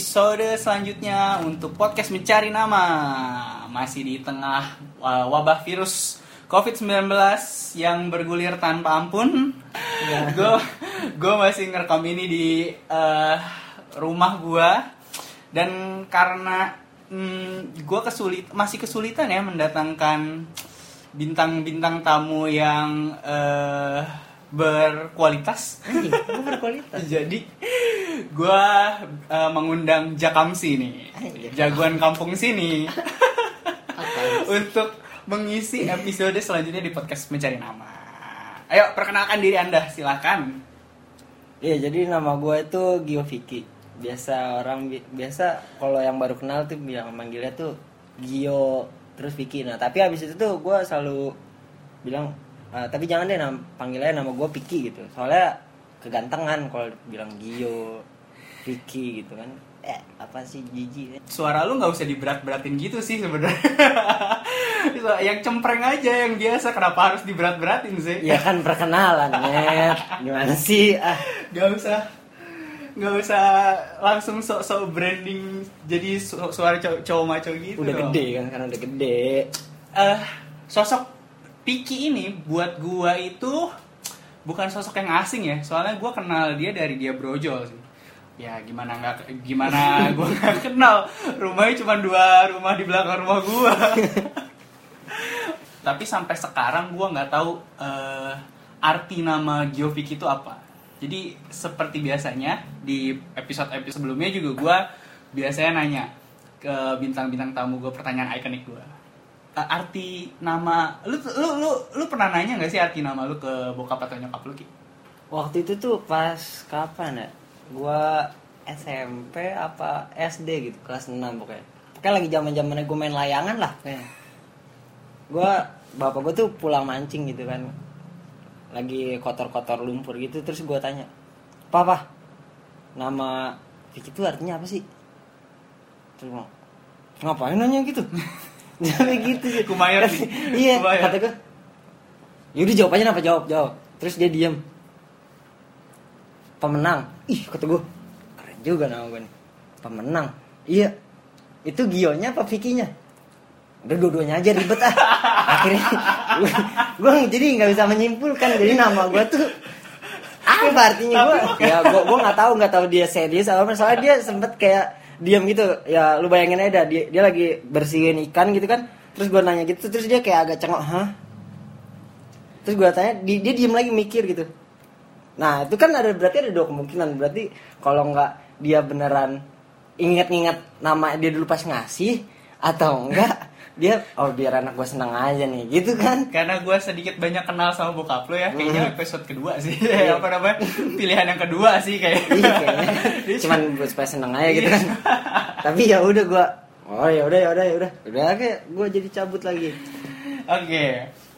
episode selanjutnya untuk podcast mencari nama. Masih di tengah uh, wabah virus COVID-19 yang bergulir tanpa ampun. Gue gue masih ngerekam ini di uh, rumah gue Dan karena mm, gue kesulit, masih kesulitan ya mendatangkan bintang-bintang tamu yang uh, berkualitas Anjing, gue berkualitas. jadi gue uh, mengundang Jakamsi nih Anjir. jagoan kampung sini untuk mengisi episode selanjutnya di podcast mencari nama ayo perkenalkan diri anda silakan Iya, jadi nama gue itu Gio Vicky. Biasa orang bi- biasa kalau yang baru kenal tuh bilang manggilnya tuh Gio terus Vicky. Nah, tapi habis itu tuh gue selalu bilang "Ah, tapi jangan deh nam panggilnya nama gue Vicky gitu. Soalnya kegantengan kalau bilang Gio, Vicky gitu kan. Eh, apa sih jijik ya? suara lu nggak usah diberat-beratin gitu sih sebenarnya yang cempreng aja yang biasa kenapa harus diberat-beratin sih Ya kan perkenalan, net. Gimana sih? Ah, nggak usah nggak usah langsung sok-sok branding jadi su- suara cowok, cowok maco gitu udah dong. gede kan karena udah gede. eh sosok Piki ini buat gua itu bukan sosok yang asing ya. Soalnya gua kenal dia dari dia brojol sih. Ya gimana nggak gimana gua nggak kenal. Rumahnya cuma dua rumah di belakang rumah gua. Tapi sampai sekarang gua nggak tahu eh, arti nama Giovik itu apa. Jadi seperti biasanya di episode-episode sebelumnya juga gua biasanya nanya ke bintang-bintang tamu gue pertanyaan ikonik gue Uh, arti nama lu lu lu lu pernah nanya nggak sih arti nama lu ke bokap atau nyokap lu ki Waktu itu tuh pas kapan ya? Gua SMP apa SD gitu, kelas 6 pokoknya. Pokoknya lagi zaman-zamannya gue main layangan lah kayaknya. Gua bapak gue tuh pulang mancing gitu kan. Lagi kotor-kotor lumpur gitu terus gua tanya, "Papa, nama Vicky itu artinya apa sih?" Terus bilang, "Ngapain nanya gitu?" Jadi gitu sih. Kumayan nih. iya, Kumayan. kata gue. Yaudah jawab aja apa jawab jawab. Terus dia diem pemenang ih kata gue keren juga nama gue nih pemenang iya itu Gionya apa Vicky-nya udah dua-duanya aja ribet ah akhirnya gue, gue jadi nggak bisa menyimpulkan jadi nama gue tuh apa artinya gue ya gue gue nggak tahu nggak tahu dia serius apa. soalnya dia sempet kayak diam gitu. Ya lu bayangin aja dia dia lagi bersihin ikan gitu kan. Terus gue nanya gitu terus dia kayak agak cengok hah? Terus gue tanya di- dia diem lagi mikir gitu. Nah itu kan ada berarti ada dua kemungkinan. Berarti kalau nggak dia beneran inget-inget nama dia dulu pas ngasih atau enggak dia oh biar anak gue senang aja nih gitu kan? Karena gue sedikit banyak kenal sama bokap lu ya kayaknya episode kedua sih. Iya. apa namanya? Pilihan yang kedua sih kayak iya kayaknya. Cuman buat supaya seneng aja gitu kan? Tapi ya udah gue oh ya udah ya udah ya udah. Udah kayak gue jadi cabut lagi. Oke.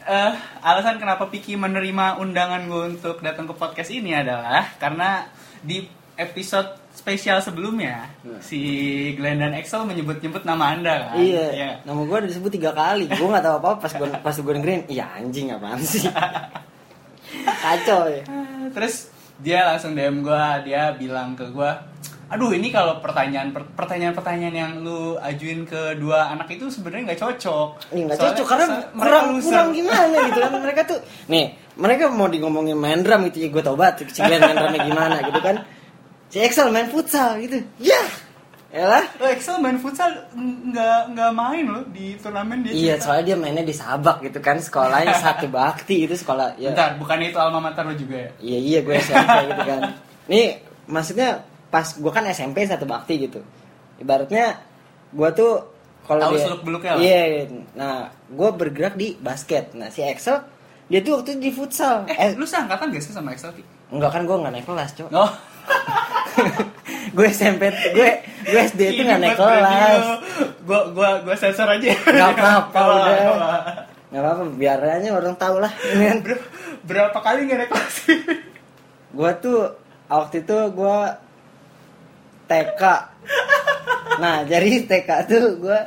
Eh, alasan kenapa Piki menerima undangan gue untuk datang ke podcast ini adalah karena di episode spesial sebelumnya. Hmm. si Glenn dan Excel menyebut-nyebut nama anda kan? Iya. Nama gue disebut tiga kali. Gue nggak tahu apa apa pas gue pas gue dengerin iya anjing apaan sih? Kacau ya. Terus dia langsung DM gue, dia bilang ke gue, aduh ini kalau pertanyaan per- pertanyaan-pertanyaan yang lu ajuin ke dua anak itu sebenarnya nggak cocok. Ih, nggak cocok karena kurang kurang gimana gitu kan. Mereka tuh nih mereka mau di ngomongin main drum gitu ya. Gue tau banget si Glenn main drumnya gimana gitu kan si Excel main futsal gitu ya Yalah. Lo Excel main futsal nggak nggak main loh di turnamen dia. Iya, cerita. soalnya dia mainnya di Sabak gitu kan, sekolahnya satu bakti itu sekolah ya. Bentar, bukannya itu alma mater lo juga ya? Iya iya gue SMP gitu kan. Nih maksudnya pas gue kan SMP satu bakti gitu. Ibaratnya gue tuh kalau Tahu dia. Iya, nah gue bergerak di basket. Nah si Excel dia tuh waktu itu di futsal. Eh, lu seangkatan gak sih sama Excel? Enggak kan gue nggak naik kelas cok. Oh, gue SMP gue gue SD itu nggak naik kelas. Gua gua gua sensor aja. Nggak apa-apa udah. Nggak apa-apa biar aja orang tahu lah. Ber- berapa kali nggak naik kelas? gue tuh waktu itu gue TK nah jadi TK tuh gue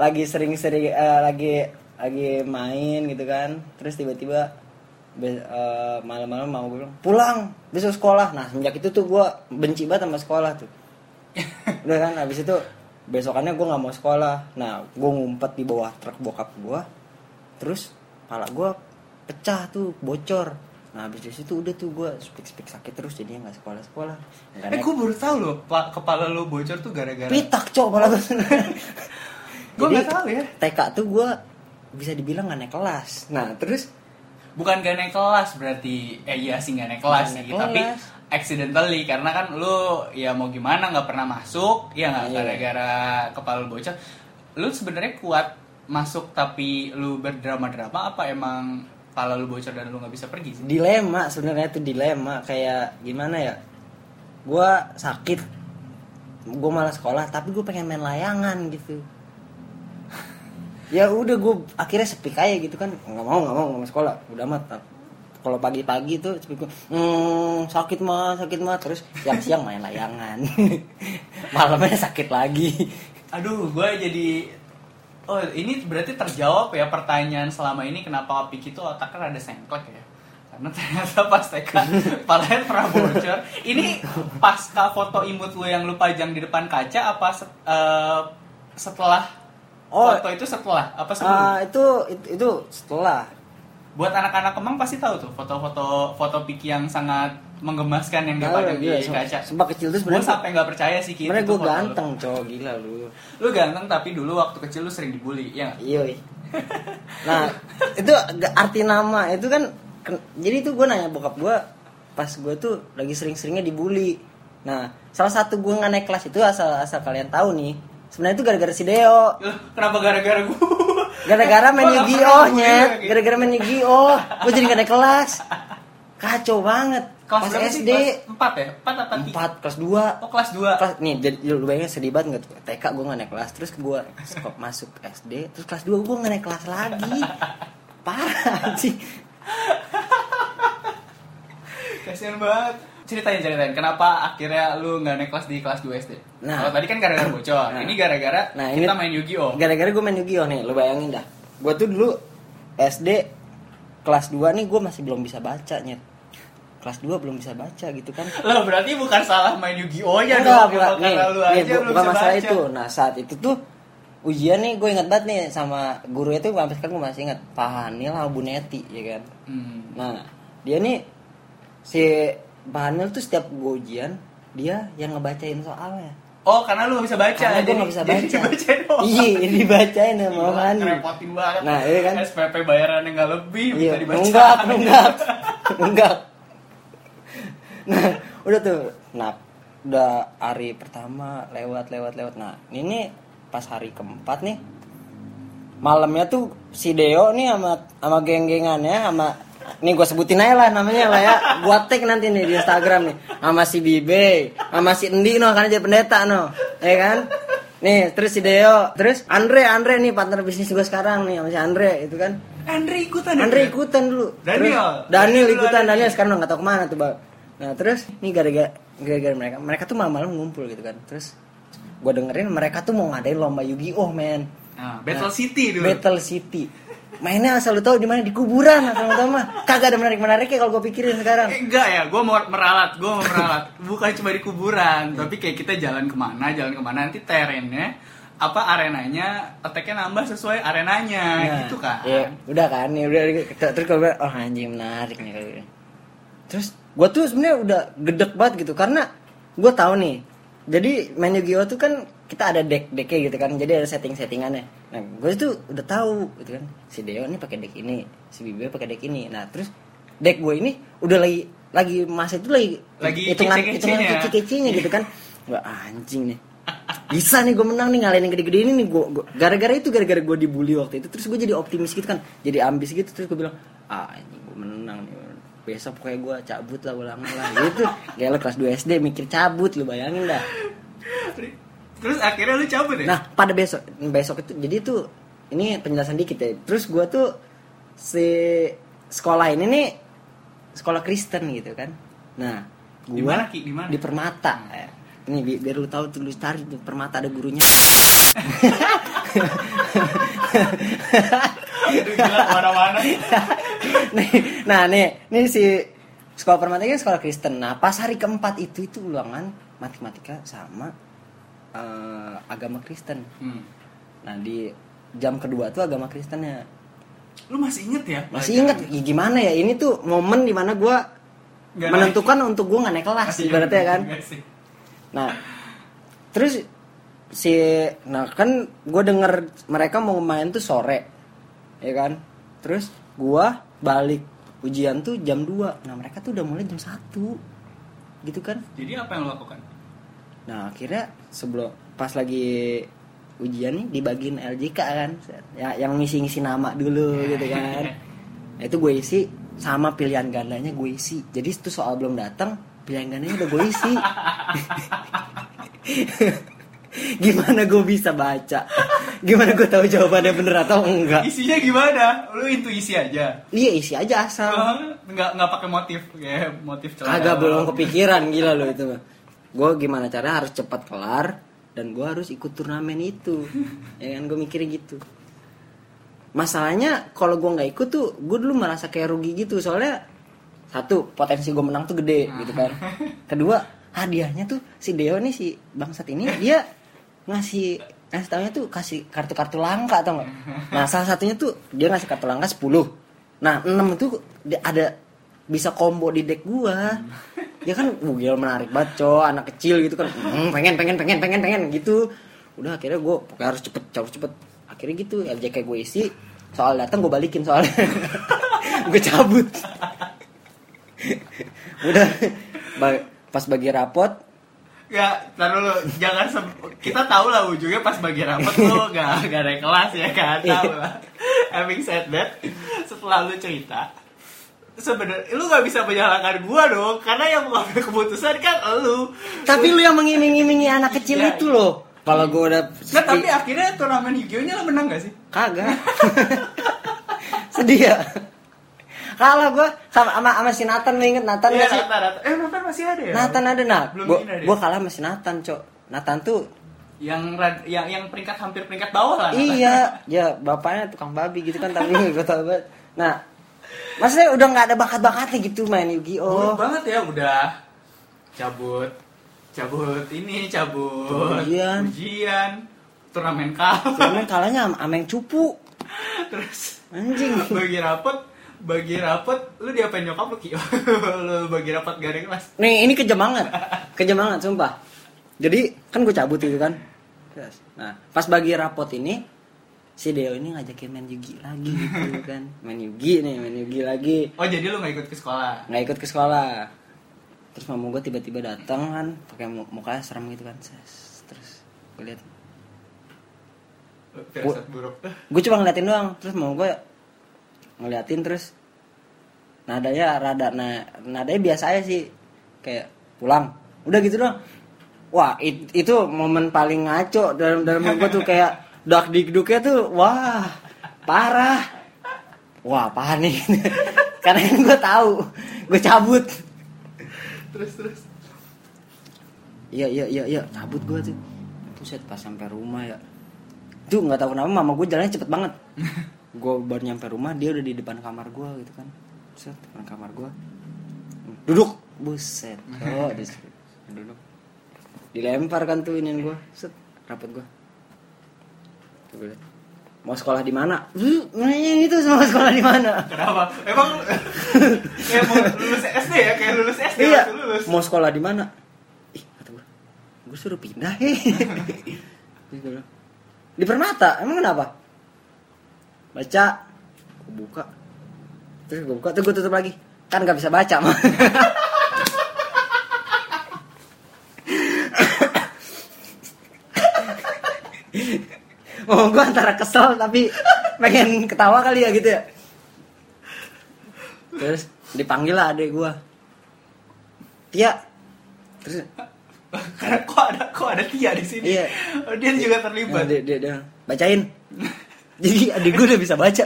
lagi sering-sering eh, lagi lagi main gitu kan terus tiba-tiba be- eh, malam-malam mau gue bilang pulang besok sekolah. Nah semenjak itu tuh gue benci banget sama sekolah tuh. Udah kan? Habis itu besokannya gue nggak mau sekolah. Nah gue ngumpet di bawah truk bokap gue terus pala gue pecah tuh bocor. Nah habis dari situ udah tuh gue speak speak sakit terus jadinya nggak sekolah sekolah nggak Eh, gue baru tahu loh, pa- kepala lu bocor tuh gara-gara. pitak cok pala gue Gue Jadi, nggak tahu ya. TK tuh gue bisa dibilang nggak naik kelas. Nah terus Bukan gak naik kelas berarti, eh iya sih gak naik kelas Nggak sih, naik tapi kelas. accidentally karena kan lu ya mau gimana nggak pernah masuk, ya nggak Iya. gara-gara kepala lu bocor. Lu sebenarnya kuat masuk tapi lu berdrama-drama apa emang kepala lu bocor dan lu nggak bisa pergi sih? dilema sebenarnya itu dilema kayak gimana ya gue sakit gue malah sekolah tapi gue pengen main layangan gitu ya udah gue akhirnya sepi aja gitu kan. Nggak mau nggak mau nggak mau sekolah. Udah amat. Kalau pagi-pagi tuh sepi gue hmm, sakit mah sakit mah terus siang-siang main layangan. Malamnya sakit lagi. Aduh, gue jadi Oh, ini berarti terjawab ya pertanyaan selama ini kenapa Piki itu otaknya ada sengklek ya? Karena ternyata pas TK palanya pernah bocor. Ini pasca foto imut lu yang lu pajang di depan kaca apa set- eh, setelah Oh. foto itu setelah apa sebelum? Ah, itu, itu itu setelah Buat anak-anak Kemang pasti tahu tuh foto-foto foto Piki yang sangat menggemaskan yang Tahu, dipajang di gila, se- kaca. sumpah kecil tuh Gue sebenarnya sampai nggak percaya sih Ki, sebenarnya itu gue lu. ganteng cowok gila lu Lu ganteng tapi dulu waktu kecil lu sering dibully, ya nggak? Iya. Nah, itu arti nama itu kan jadi tuh gue nanya bokap gue pas gue tuh lagi sering-seringnya dibully. Nah, salah satu gue nggak naik kelas itu asal asal kalian tahu nih. Sebenarnya itu gara-gara si Deo. Kenapa gara-gara gue? Gara-gara main Yu-Gi-Oh nya, gara-gara main Yu-Gi-Oh, gue jadi nggak naik kelas. Kacau banget. Kelas Pas? SD Kelas 4 ya? 4 apa 3? 4 kelas 2 Oh, kelas 2. kelas nih jadi lu bayangin sedih banget nggak tuh TK gue nggak naik kelas terus gue masuk SD terus kelas 2 gue nggak naik kelas lagi parah sih Kasian banget. Ceritain, ceritain. Kenapa akhirnya lu nggak naik kelas di kelas 2 SD? Nah. Kalau tadi kan gara-gara bocor. Nah. Ini gara-gara Nah, kita ini- main Yu-Gi-Oh. gara-gara gue main Yu-Gi-Oh nih lu bayangin dah gue tuh dulu SD kelas 2 nih gue masih belum bisa baca nyet kelas 2 belum bisa baca gitu kan Loh, berarti bukan salah main Yu-Gi-Oh-nya Enggak, dong. bukan, nih, lu nih, aja bu- bukan masalah baca. itu nah saat itu tuh ujian nih gue ingat banget nih sama guru itu sampai sekarang gue masih ingat Pak Hanil sama Bu Neti ya kan Hmm. Nah, dia nih si Pak Hanil tuh setiap gue ujian dia yang ngebacain soalnya. Oh, karena lu nggak bisa baca. Karena gue jadi- nggak bisa jadi baca. dibacain doang. Iya, dibacain sama Gila, Pak Hanil. Ngerepotin banget. Nah, iya kan? SPP bayarannya nggak lebih, Iya, bisa dibaca. nunggak, nunggak, nunggak. Nah, udah tuh, nah, udah hari pertama lewat, lewat, lewat. Nah, ini pas hari keempat nih, malamnya tuh si Deo nih sama sama geng-gengannya sama nih gue sebutin aja lah namanya lah ya gue tag nanti nih di Instagram nih sama si Bibe sama si Endi no karena jadi pendeta no ya kan nih terus si Deo terus Andre Andre nih partner bisnis gue sekarang nih sama si Andre itu kan Andre ikutan. ya? Andre ikutan dulu Daniel. Terus, Daniel Daniel ikutan Daniel sekarang nggak tahu ke mana tuh bang nah terus nih gara-gara gara-gara mereka mereka tuh malam-malam ngumpul gitu kan terus gue dengerin mereka tuh mau ngadain lomba Yu-Gi-Oh men Nah, Battle City dulu. Battle City. Mainnya asal lu tahu di mana di kuburan terutama. Kagak ada menarik menarik kalau gue pikirin sekarang. Eh, enggak ya, gue mau meralat, gue mau meralat. Bukan cuma di kuburan, tapi kayak kita jalan ke mana, jalan ke mana nanti terennya apa arenanya attack-nya nambah sesuai arenanya gitu kan. Iya, udah kan nih udah terus gue bilang oh anjing menarik nih. Terus gue tuh sebenarnya udah gedek banget gitu karena gue tahu nih. Jadi main Yu-Gi-Oh tuh kan kita ada deck decknya gitu kan. Jadi ada setting settingannya. Nah gue tuh udah tahu gitu kan. Si Deo ini pakai deck ini, si Bibi pakai deck ini. Nah terus deck gue ini udah lagi lagi masa itu lagi Lagi hitungan hitungan kece kecenya gitu kan. Gue anjing nih. Bisa nih gue menang nih ngalahin yang gede-gede ini nih gue gara-gara itu gara-gara gue dibully waktu itu terus gue jadi optimis gitu kan jadi ambis gitu terus gue bilang ah ini gue menang nih besok pokoknya gue cabut lah ulang lah gitu gila kelas 2 SD mikir cabut lu bayangin dah Terus akhirnya lu cabut ya? nah pada besok besok itu jadi itu ini penjelasan dikit ya terus gue tuh si sekolah ini nih sekolah Kristen gitu kan nah Di gua mana, Ki? Di mana? di Permata Eh, ini bi- biar lu tahu tuh lu cari tuh Permata ada gurunya Aduh, gila ke mana-mana. nih, nah nih, nih si sekolah permatika kan sekolah Kristen. Nah pas hari keempat itu itu ulangan matematika sama eh, agama Kristen. Hmm. Nah di jam kedua tuh agama Kristennya. Lu masih inget ya? Masih ingat ya, gimana ya ini tuh momen di mana gue menentukan untuk gue nggak naik kelas naik. ibaratnya kan. Nah, terus si nah kan gue denger mereka mau main tuh sore, ya kan? Terus gua balik ujian tuh jam 2 Nah mereka tuh udah mulai jam 1 gitu kan? Jadi apa yang lo lakukan? Nah akhirnya sebelum pas lagi ujian nih dibagiin LJK kan, ya yang ngisi-ngisi nama dulu gitu kan. Nah, itu gue isi sama pilihan gandanya gue isi. Jadi itu soal belum datang, pilihan gandanya udah gue isi. Gimana gue bisa baca? Gimana gue tahu jawabannya bener atau enggak? Isinya gimana? Lu intuisi aja. Iya isi aja asal. Oh, nggak nggak pakai motif kayak motif celana. Agak belum kepikiran gila lo itu. Gue gimana caranya harus cepat kelar dan gue harus ikut turnamen itu. ya kan gue mikirnya gitu. Masalahnya kalau gue nggak ikut tuh gue dulu merasa kayak rugi gitu soalnya satu potensi gue menang tuh gede gitu kan. Kedua hadiahnya tuh si Deo nih si bangsat ini dia ngasih ngasih taunya tuh kasih kartu-kartu langka atau enggak. Nah salah satunya tuh dia ngasih kartu langka 10 Nah 6 itu ada bisa combo di deck gua. Ya kan uh, gila menarik banget cowok anak kecil gitu kan "Hmm, pengen pengen pengen pengen pengen gitu. Udah akhirnya gue pokoknya harus cepet harus cepet. Akhirnya gitu LJK gue isi. Soal datang gue balikin soalnya. Gue cabut. Udah ba- pas bagi rapot. Ya, tar dulu, jangan kita tahu lah ujungnya pas bagi rapat lu gak, gak ada kelas ya kan, Iya. tahu lah. Having said that, setelah lu cerita, sebenarnya lu gak bisa menyalahkan gua dong, karena yang mengambil keputusan kan lu. tapi lu yang mengiming-imingi anak kecil Iya, itu loh kalau gue udah Nah, tapi akhirnya turnamen Yu-Gi-Oh-nya lu menang gak sih? kagak sedih ya kalau gue sama sama, sama si Nathan lu inget Nathan Iya, nggak sih Nathan, Nathan. Eh, Nathan masih ada ya? Nathan ada nah Belum gue ya? gue kalah sama si Nathan cok Nathan tuh Yang, yang yang peringkat hampir peringkat bawah lah. Nathan. iya ya bapaknya tukang babi gitu kan tapi gue tau banget nah maksudnya udah nggak ada bakat-bakatnya gitu main Buruk Yu-Gi-Oh banget ya udah. Cabut. Cabut ini cabut. Ujian. ujian turnamen kalah. Cuman kalahnya sama yang cupu. Terus anjing. bagi rapot bagi rapot lu diapain nyokap lu Ki? lu bagi rapat gak ada kelas. Nih ini kejam banget kejam banget sumpah. Jadi kan gue cabut itu kan. Nah pas bagi rapot ini si Deo ini ngajakin main Yugi lagi gitu kan. Main Yugi nih main Yugi lagi. Oh jadi lu gak ikut ke sekolah? Nggak ikut ke sekolah. Terus mama gue tiba-tiba datang kan pakai mu- mukanya serem gitu kan. Terus gue lihat gue cuma ngeliatin doang. Terus mau gue ngeliatin terus nadanya rada nah nadanya biasa aja sih. Kayak pulang. Udah gitu doang. Wah it- itu momen paling ngaco dalam dalam gue tuh kayak dak dikduknya tuh wah parah. Wah panik karena kan gue tahu gue cabut. Terus terus. Iya iya iya iya. Cabut gue tuh. Buset pas sampai rumah ya. Tuh nggak tahu kenapa mama gue jalannya cepet banget. Gue baru nyampe rumah dia udah di depan kamar gue gitu kan. Set depan kamar gue duduk. Buset oh duduk. Dilempar kan tuh ini gue set rapet gue. Mau sekolah di mana? Nanya itu sama sekolah di mana? Kenapa? Emang kayak mau lulus SD ya? Kayak lulus SD iya. lulus. Mau sekolah di mana? Ih kata gue gue suruh pindah heh bilang, di permata emang kenapa? Baca gue buka. Terus gue buka terus gue tutup lagi. Kan nggak bisa baca mah Oh, gue antara kesel tapi pengen ketawa kali ya gitu ya. Terus dipanggil lah adek gue. Tia. Terus karena kok ada kok ada Tia di sini Iya. Oh, dia juga Nah, terlibat dia, dia, dia bacain. Jadi adik gue udah bisa baca,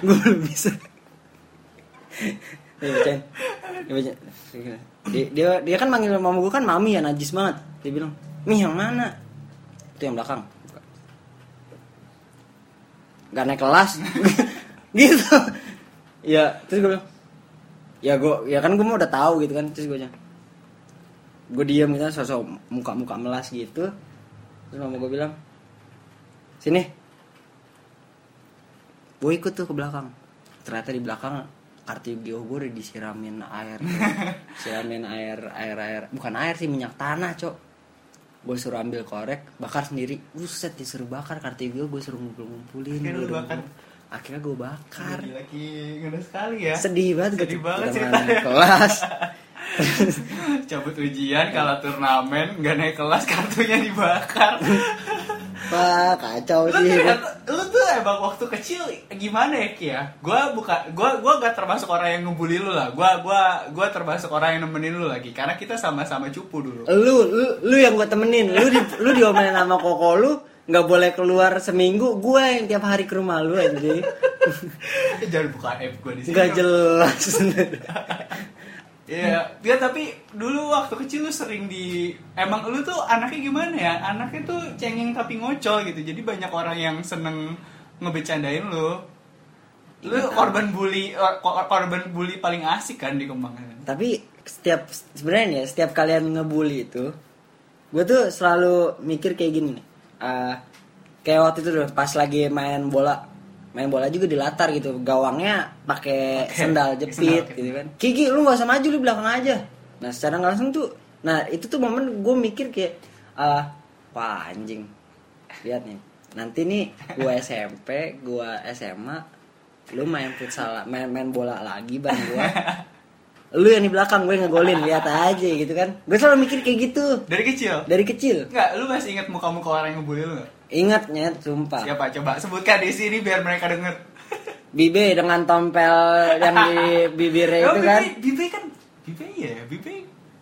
gue belum bisa. Dia bacain. Dia baca. Dia, dia, dia kan manggil mama gue kan mami ya najis banget. Dia bilang, "Mi yang mana?" Itu yang belakang. Gak naik kelas. gitu. Ya terus gue bilang ya gue ya kan gue mau udah tahu gitu kan terus gue bilang. Gue diam gitu sosok muka muka melas gitu. Terus mama gue bilang sini. Gue ikut tuh ke belakang. Ternyata di belakang Artibio gue udah disiramin air siramin air air air. Bukan air sih minyak tanah cok gue suruh ambil korek bakar sendiri. Buset disuruh bakar Kartibio gue suruh ngumpul ngumpulin Akhirnya lu bakar. akhirnya gue bakar. Lagi ngena sekali ya. Sedih banget gue Sedih banget udah ceritanya. kelas. Cabut ujian kalau turnamen nggak naik kelas kartunya dibakar. Pak kacau lu sih. ternyata emang waktu kecil gimana ya Ki ya? Gua buka gua gua gak termasuk orang yang ngebully lu lah. Gua gua gua termasuk orang yang nemenin lu lagi. Karena kita sama-sama cupu dulu. Lu lu lu yang gue temenin. Lu di, lu diomelin sama koko lu nggak boleh keluar seminggu. Gue yang tiap hari ke rumah lu anjing jangan buka app gua di sini. Nggak jelas. Iya, ya tapi dulu waktu kecil lu sering di emang lu tuh anaknya gimana ya? Anaknya tuh cengeng tapi ngocol gitu. Jadi banyak orang yang seneng ngebecandain lu. Lu Iya, korban bully kor- korban bully paling asik kan di Kembangan. tapi setiap sebenarnya ya setiap kalian ngebully itu gue tuh selalu mikir kayak gini nih Ah, kayak waktu itu tuh pas lagi main bola main bola juga di latar gitu gawangnya pakai Pakai sendal sendal, jepit oke. gitu kan Kiki lu nggak usah maju lu belakang aja nah secara nggak langsung tuh nah itu tuh momen gue mikir kayak ah wah anjing lihat nih nanti nih gue SMP gue SMA lu main futsal main main bola lagi bang gue lu yang di belakang gue ngegolin lihat aja gitu kan gue selalu mikir kayak gitu Dari kecil? dari kecil Enggak, lu masih ingat muka-muka orang yang ngebully lu enggak? ingat nyet sumpah Siapa coba sebutkan di sini biar mereka denger. Bibe dengan tompel yang di bibirnya itu Oh, kan Bibi, Bibi kan Bibi iya, Bibi.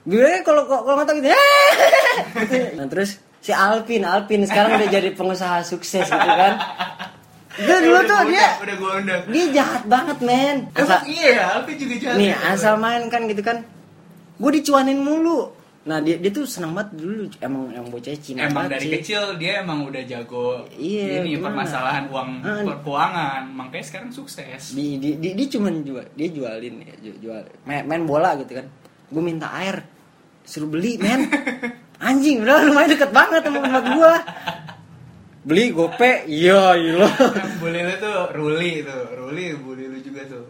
Bibe kalau kalau nggak tahu gitu Gitu. nah terus si Alvin Alvin sekarang udah jadi pengusaha sukses gitu kan itu dulu tuh dia udah gua undang. dia jahat banget men Emang asal iya ya, Alfi juga jahat. nih ya? asal main kan gitu kan gue dicuanin mulu nah dia dia tuh senang banget dulu emang yang bocah Cina Emang dari sih. kecil dia emang udah jago Iya, ini gimana? permasalahan uang Ah. keuangan, makanya sekarang sukses. di, di, di, dia cuman jual dia jualin ya ju- jual main, main bola gitu kan gue minta air suruh beli men anjing udah lumayan deket banget sama tempat gua. Beli gope? Iya iya bully lu tuh Ruli tuh, Ruli bully lu juga tuh.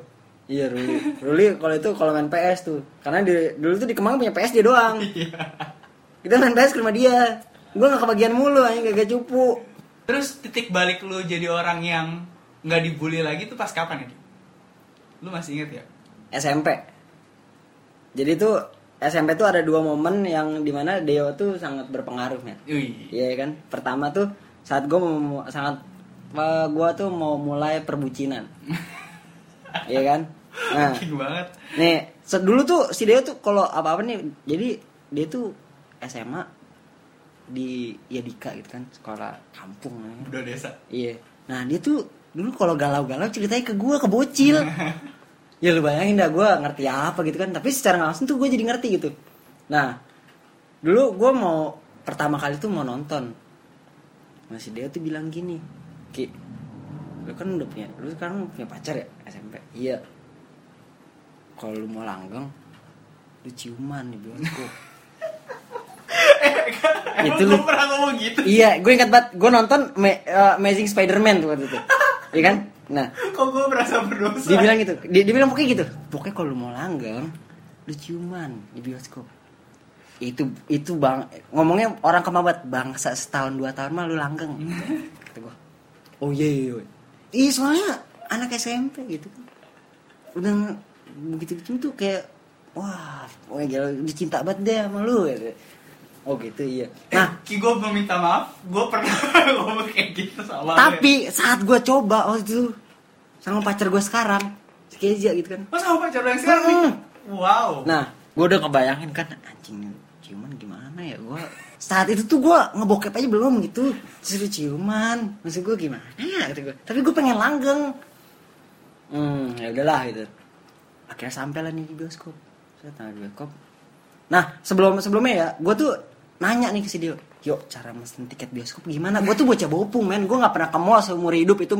iya Ruli. Ruli kalau itu kalau main PS tuh. Karena di, dulu tuh di Kemang punya PS dia doang. Iya. kita main PS ke rumah dia. Gue gak kebagian mulu anjing gak cupu. Terus titik balik lu jadi orang yang nggak dibully lagi tuh pas kapan ya? Lu masih inget ya? SMP jadi tuh SMP tuh ada dua momen yang di mana Deo tuh sangat berpengaruh Wih. Iya kan. Pertama tuh saat gue mau sangat eh, gua tuh mau mulai perbucinan. Iya kan. Nah, banget. nih dulu tuh si Deo tuh kalau apa apa nih, jadi dia tuh SMA di Yadika gitu kan, sekolah kampung namanya. Udah desa. Iya. Nah dia tuh dulu kalau galau-galau ceritanya ke gue ke bocil. ya lu bayangin dah gue ngerti apa gitu kan. Tapi secara langsung tuh gue jadi ngerti gitu. Nah dulu gue mau pertama kali tuh mau nonton. Masih dia tuh bilang gini, Ki, lu kan udah punya, lu sekarang punya pacar ya SMP? Iya. Kalau lu mau langgeng, lu ciuman di bioskop. Emang Itu lu pernah ngomong gitu? iya, gue ingat banget. Gue nonton Ma- eh, Amazing Spider-Man tuh waktu itu. Iya kan? Nah, Kok gue merasa berdosa? dia bilang gitu. Dia, dia bilang pokoknya gitu. Pokoknya kalau lu mau langgeng lu ciuman di bioskop. Itu itu bang ngomongnya orang kemabat bangsa setahun dua tahun mah lu langgeng. Kata gua. Oh iya iya iya. Soalnya anak SMP gitu. Udah begitu gitu tuh kayak wah pokoknya gila udah cinta banget deh sama lu gitu. Oh gitu iya. Nah, nah. Ki gue meminta maaf, gue pernah ngomong kayak gitu sama tapi saat gua coba waktu itu sama pacar gua sekarang si Kezia gitu kan. Oh sama pacar lu yang sekarang nih? Mm. Wow. Nah, gue udah kebayangin kan anjing ciuman gimana ya gue saat itu tuh gue ngebokep aja belum gitu. Suruh ciuman maksud gue gimana ya kata gue tapi gue pengen langgeng. Hmm ya udahlah gitu. Akhirnya sampai lah nih di bioskop. Saya di bioskop. Nah sebelum sebelumnya ya gue tuh nanya nih ke si Dio yuk cara mesen tiket bioskop gimana gue tuh bocah bopung men gue nggak pernah ke mall seumur hidup itu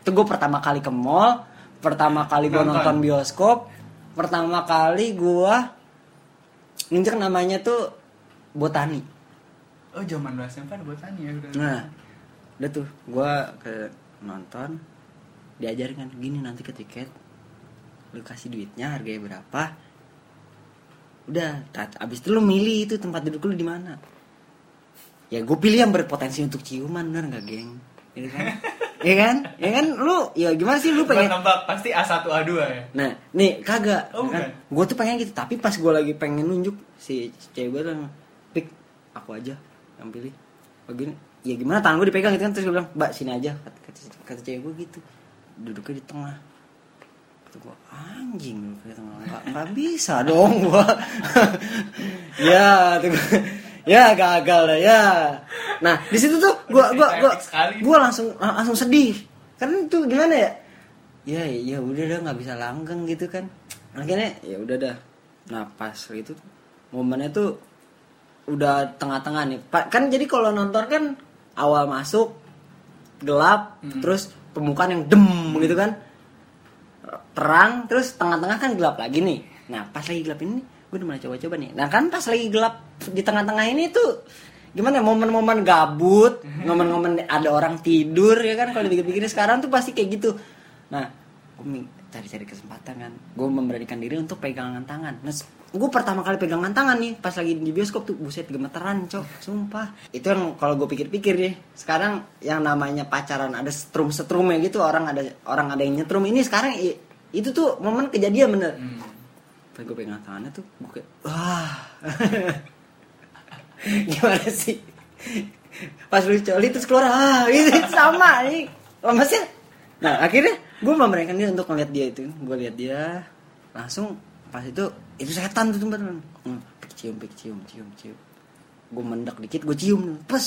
itu gue pertama kali ke mall pertama kali gue Nonton. bioskop pertama kali gue nginjek namanya tuh botani Oh zaman lu SMP ada botani ya udah. nah udah tuh gue ke nonton diajarin kan gini nanti ke tiket lu kasih duitnya harganya berapa udah tat- abis itu lu milih itu tempat duduk lu di mana ya gue pilih yang berpotensi untuk ciuman bener nggak geng Iya kan ya kan ya kan lu ya gimana sih lu pengen nembak pasti A1 A2 ya. Nah, nih kagak. Oh, kan? Gue tuh pengen gitu, tapi pas gue lagi pengen nunjuk si cewek bilang, pik aku aja yang pilih. Begini, ya gimana tangan gue dipegang gitu kan terus gue bilang, mbak sini aja kata, kata, kata cewek gue gitu, duduknya di tengah. Kata gue anjing tengah, nggak nggak bisa dong gue. ya, tuh gua, ya gagal dah ya. Nah di situ tuh gue gue gue gue langsung langsung sedih, karena itu gimana ya? ya ya udah dah nggak bisa langgeng gitu kan akhirnya ya udah dah nah pas itu momennya tuh udah tengah-tengah nih kan jadi kalau nonton kan awal masuk gelap Hmm. terus pembukaan yang dem gitu kan terang terus tengah-tengah kan gelap lagi nih. Nah pas lagi gelap ini gue udah mulai coba-coba nih. Nah kan pas lagi gelap di tengah-tengah ini tuh gimana ya, momen-momen gabut momen-momen ada orang tidur ya kan? Kalau dipikir-pikir sekarang tuh pasti kayak gitu. Nah gue cari-cari kesempatan kan. Gue memberanikan diri untuk pegangan tangan. Nah gue pertama kali pegangan tangan nih pas lagi di bioskop tuh buset gemeteran cok sumpah. Itu yang kalau gue pikir-pikir nih sekarang yang namanya pacaran ada setrum setrumnya gitu orang ada orang ada yang nyetrum. Ini sekarang itu tuh momen kejadian bener. Hmm. pas gue pegang tangannya tuh gue kayak wah. Gimana sih? Pas lu coli terus keluar ah gitu sama nih. Lemasnya nah akhirnya gue memberikan dia untuk ngeliat dia itu. Gue lihat dia langsung pas itu itu setan tuh tempat hmm, cium cium cium cium. Gue mendak dikit gue cium pas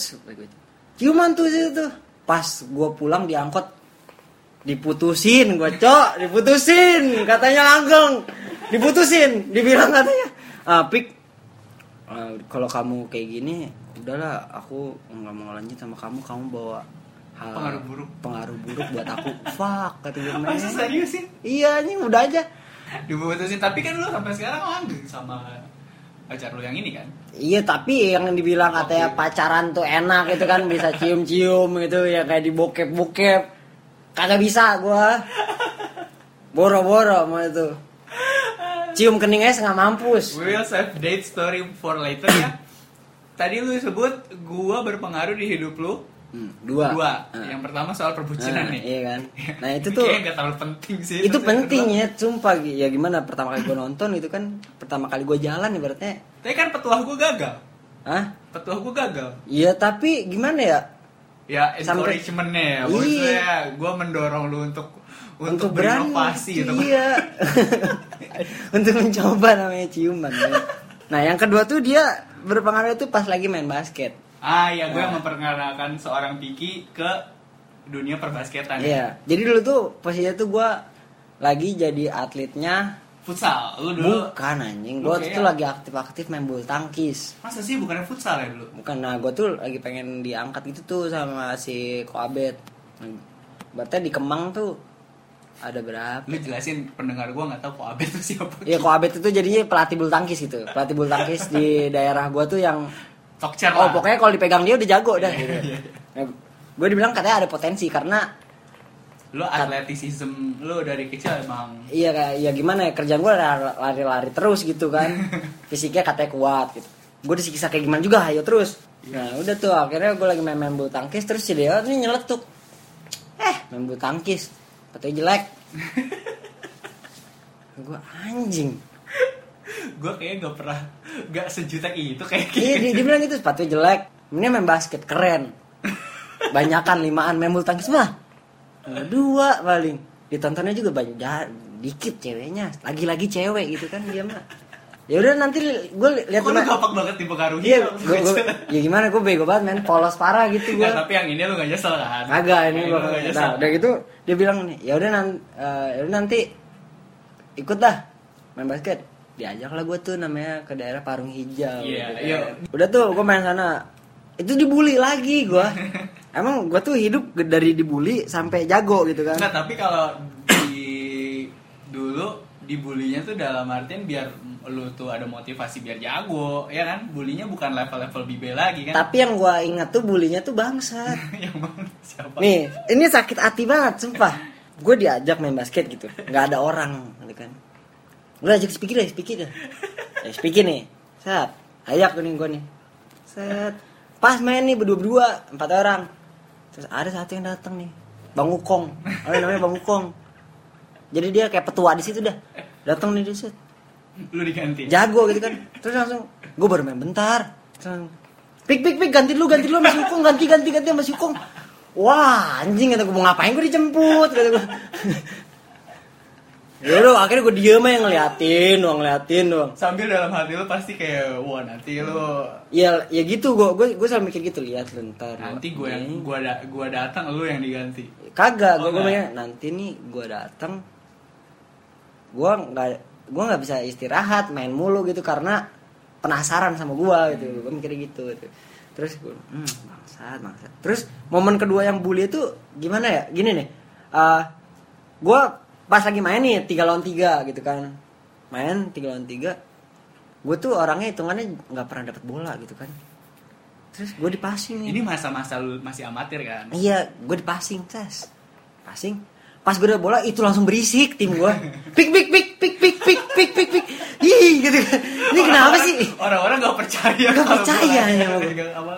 ciuman tuh situ tuh. Pas gue pulang diangkut diputusin gue cok diputusin katanya langgeng. Diputusin dibilang katanya. Ah pik eh, kalau kamu kayak gini udahlah aku nggak mau lanjut sama kamu kamu bawa hal Pengaruh buruk. pengaruh buruk buat aku. Fuck kata gue serius sih? iya ini udah aja. Diputusin tapi kan lu sampai sekarang langgeng sama pacar lu yang ini kan? Iya tapi yang dibilang katanya pacaran tuh enak itu kan bisa cium-cium gitu ya kayak di bokep-bokep kagak bisa gua boro-boro mau itu cium keningnya setengah mampus We will save date story for later ya. Tadi lu sebut gua berpengaruh di hidup lu. Hmm, dua Dua. Ah. Yang pertama soal perbucinan Nah, nih. iya kan nah itu tuh Kayaknya gak terlalu penting sih. itu yang penting ya sumpah ya gimana pertama kali gua nonton itu kan pertama kali gua jalan ibaratnya Tapi kan petuah gua gagal. ah Petuah gua gagal. iya tapi gimana ya Ya encouragement-nya ya. Iya. Maksudnya gua mendorong lu untuk untuk, berani berinovasi gitu. iya untuk mencoba namanya ciuman ya. nah yang kedua tuh dia berpengaruh itu pas lagi main basket Ah ya gue Nah. memperkenalkan seorang Piki ke dunia perbasketan. ya. iya jadi dulu tuh posisinya tuh gua lagi jadi atletnya Futsal. Lu dulu bukan anjing gua Lu tuh kayak- lagi aktif-aktif main bulu tangkis masa sih bukannya futsal ya dulu? bukan nah gue tuh lagi pengen diangkat gitu tuh sama si Koabet berarti di Kemang tuh ada berapa Lu jelasin pendengar gue nggak tahu kok Abed itu siapa. Iya, Koabet itu jadinya pelatih bulu tangkis gitu. Pelatih bulu tangkis di daerah gua tuh yang Tokcer oh lah. pokoknya kalau dipegang dia udah jago dah. Iya, Gitu. iya. Nah, gue dibilang katanya ada potensi karena Lu atletisism lu dari kecil emang iya kayak ya gimana ya kerjaan gue lari-lari terus gitu kan. Fisiknya katanya kuat gitu. Gue disiksa kayak gimana juga ayo terus. Nah udah tuh akhirnya gue lagi main-main bulu tangkis terus si Deo ini nyeletuk. Eh main bulu tangkis katanya jelek. gue anjing. gue kayaknya gak pernah gak sejuta itu kayak Iya gitu. dia, dia bilang gitu sepatu jelek. Ini main basket keren. Banyakan limaan main bulu tangkis mah. Nah, Dua paling. Ditontonnya juga banyak ja- dikit ceweknya. Lagi-lagi cewek gitu kan dia mah. Ya udah nanti gue lihat Kok lu gampang banget dipengaruhi Iya, sama gua, gua, kecil? ya gimana gue bego banget men, polos parah gitu gue. Nggak, tapi yang ini lu gak nyesel kan? Kagak ini lu nggak nyesel. nah, udah gitu dia bilang nih, ya udah nanti ya udah nanti ikut dah main basket. Diajak lah gue tuh namanya ke daerah Parung Hijau. Iya, gitu iya. kan. Udah tuh gue main sana. Itu dibully lagi gue. Emang gue tuh hidup dari dibully sampai jago gitu kan. Nggak, tapi kalau di dibulinya tuh dalam artian biar lu tuh ada motivasi biar jago ya kan bulinya bukan level-level bibe lagi kan Tapi yang gua ingat tuh bulinya tuh bangsat. yang mana siapa Nih, ini sakit hati banget, sumpah. Gue diajak main basket gitu, nggak ada orang, gitu kan. Gue ajak speaker deh, speaker deh. Ya, speaker nih, set, ayak nih gue nih, set. Pas main nih berdua-berdua, empat orang. Terus ada satu yang datang nih, Bang Ukong, ada namanya Bang Ukong. Jadi dia kayak petua di situ dah. Datang nih dia set, lu diganti jago gitu kan. Terus langsung, gue baru main bentar. Terus Pik pik pik ganti dulu ganti dulu masih Ukong ganti ganti ganti masih Ukong. Wah anjing kata gue mau ngapain gue dijemput kata gue. Ya udah akhirnya gue diem aja ngeliatin doang ngeliatin doang. sambil dalam hati lu pasti kayak wah nanti lu Ya ya gitu gue gue gue selalu mikir gitu lihat lu ntar. nanti gue yang gua da, gua datang lu yang diganti kagak Oh, gue gue enggak. mikir nanti nih gue datang gue nggak gue nggak bisa istirahat main mulu gitu karena penasaran sama gue gitu gue mikir gitu, gitu. terus gue hmm, bangsat bangsat terus momen kedua yang bully itu gimana ya gini nih eh gue pas lagi main nih tiga lawan tiga gitu kan main tiga lawan tiga gue tuh orangnya hitungannya nggak pernah dapat bola gitu kan terus gue dipasing nih ini masa-masa lu masih amatir kan Iya, gue di passing, tes. Passing. Pas gue udah bola itu langsung berisik tim gue. Pik pik pik pik pik pik pik pik pik. Ih gitu. Ini kenapa sih? orang-orang gak percaya Gak percaya ya.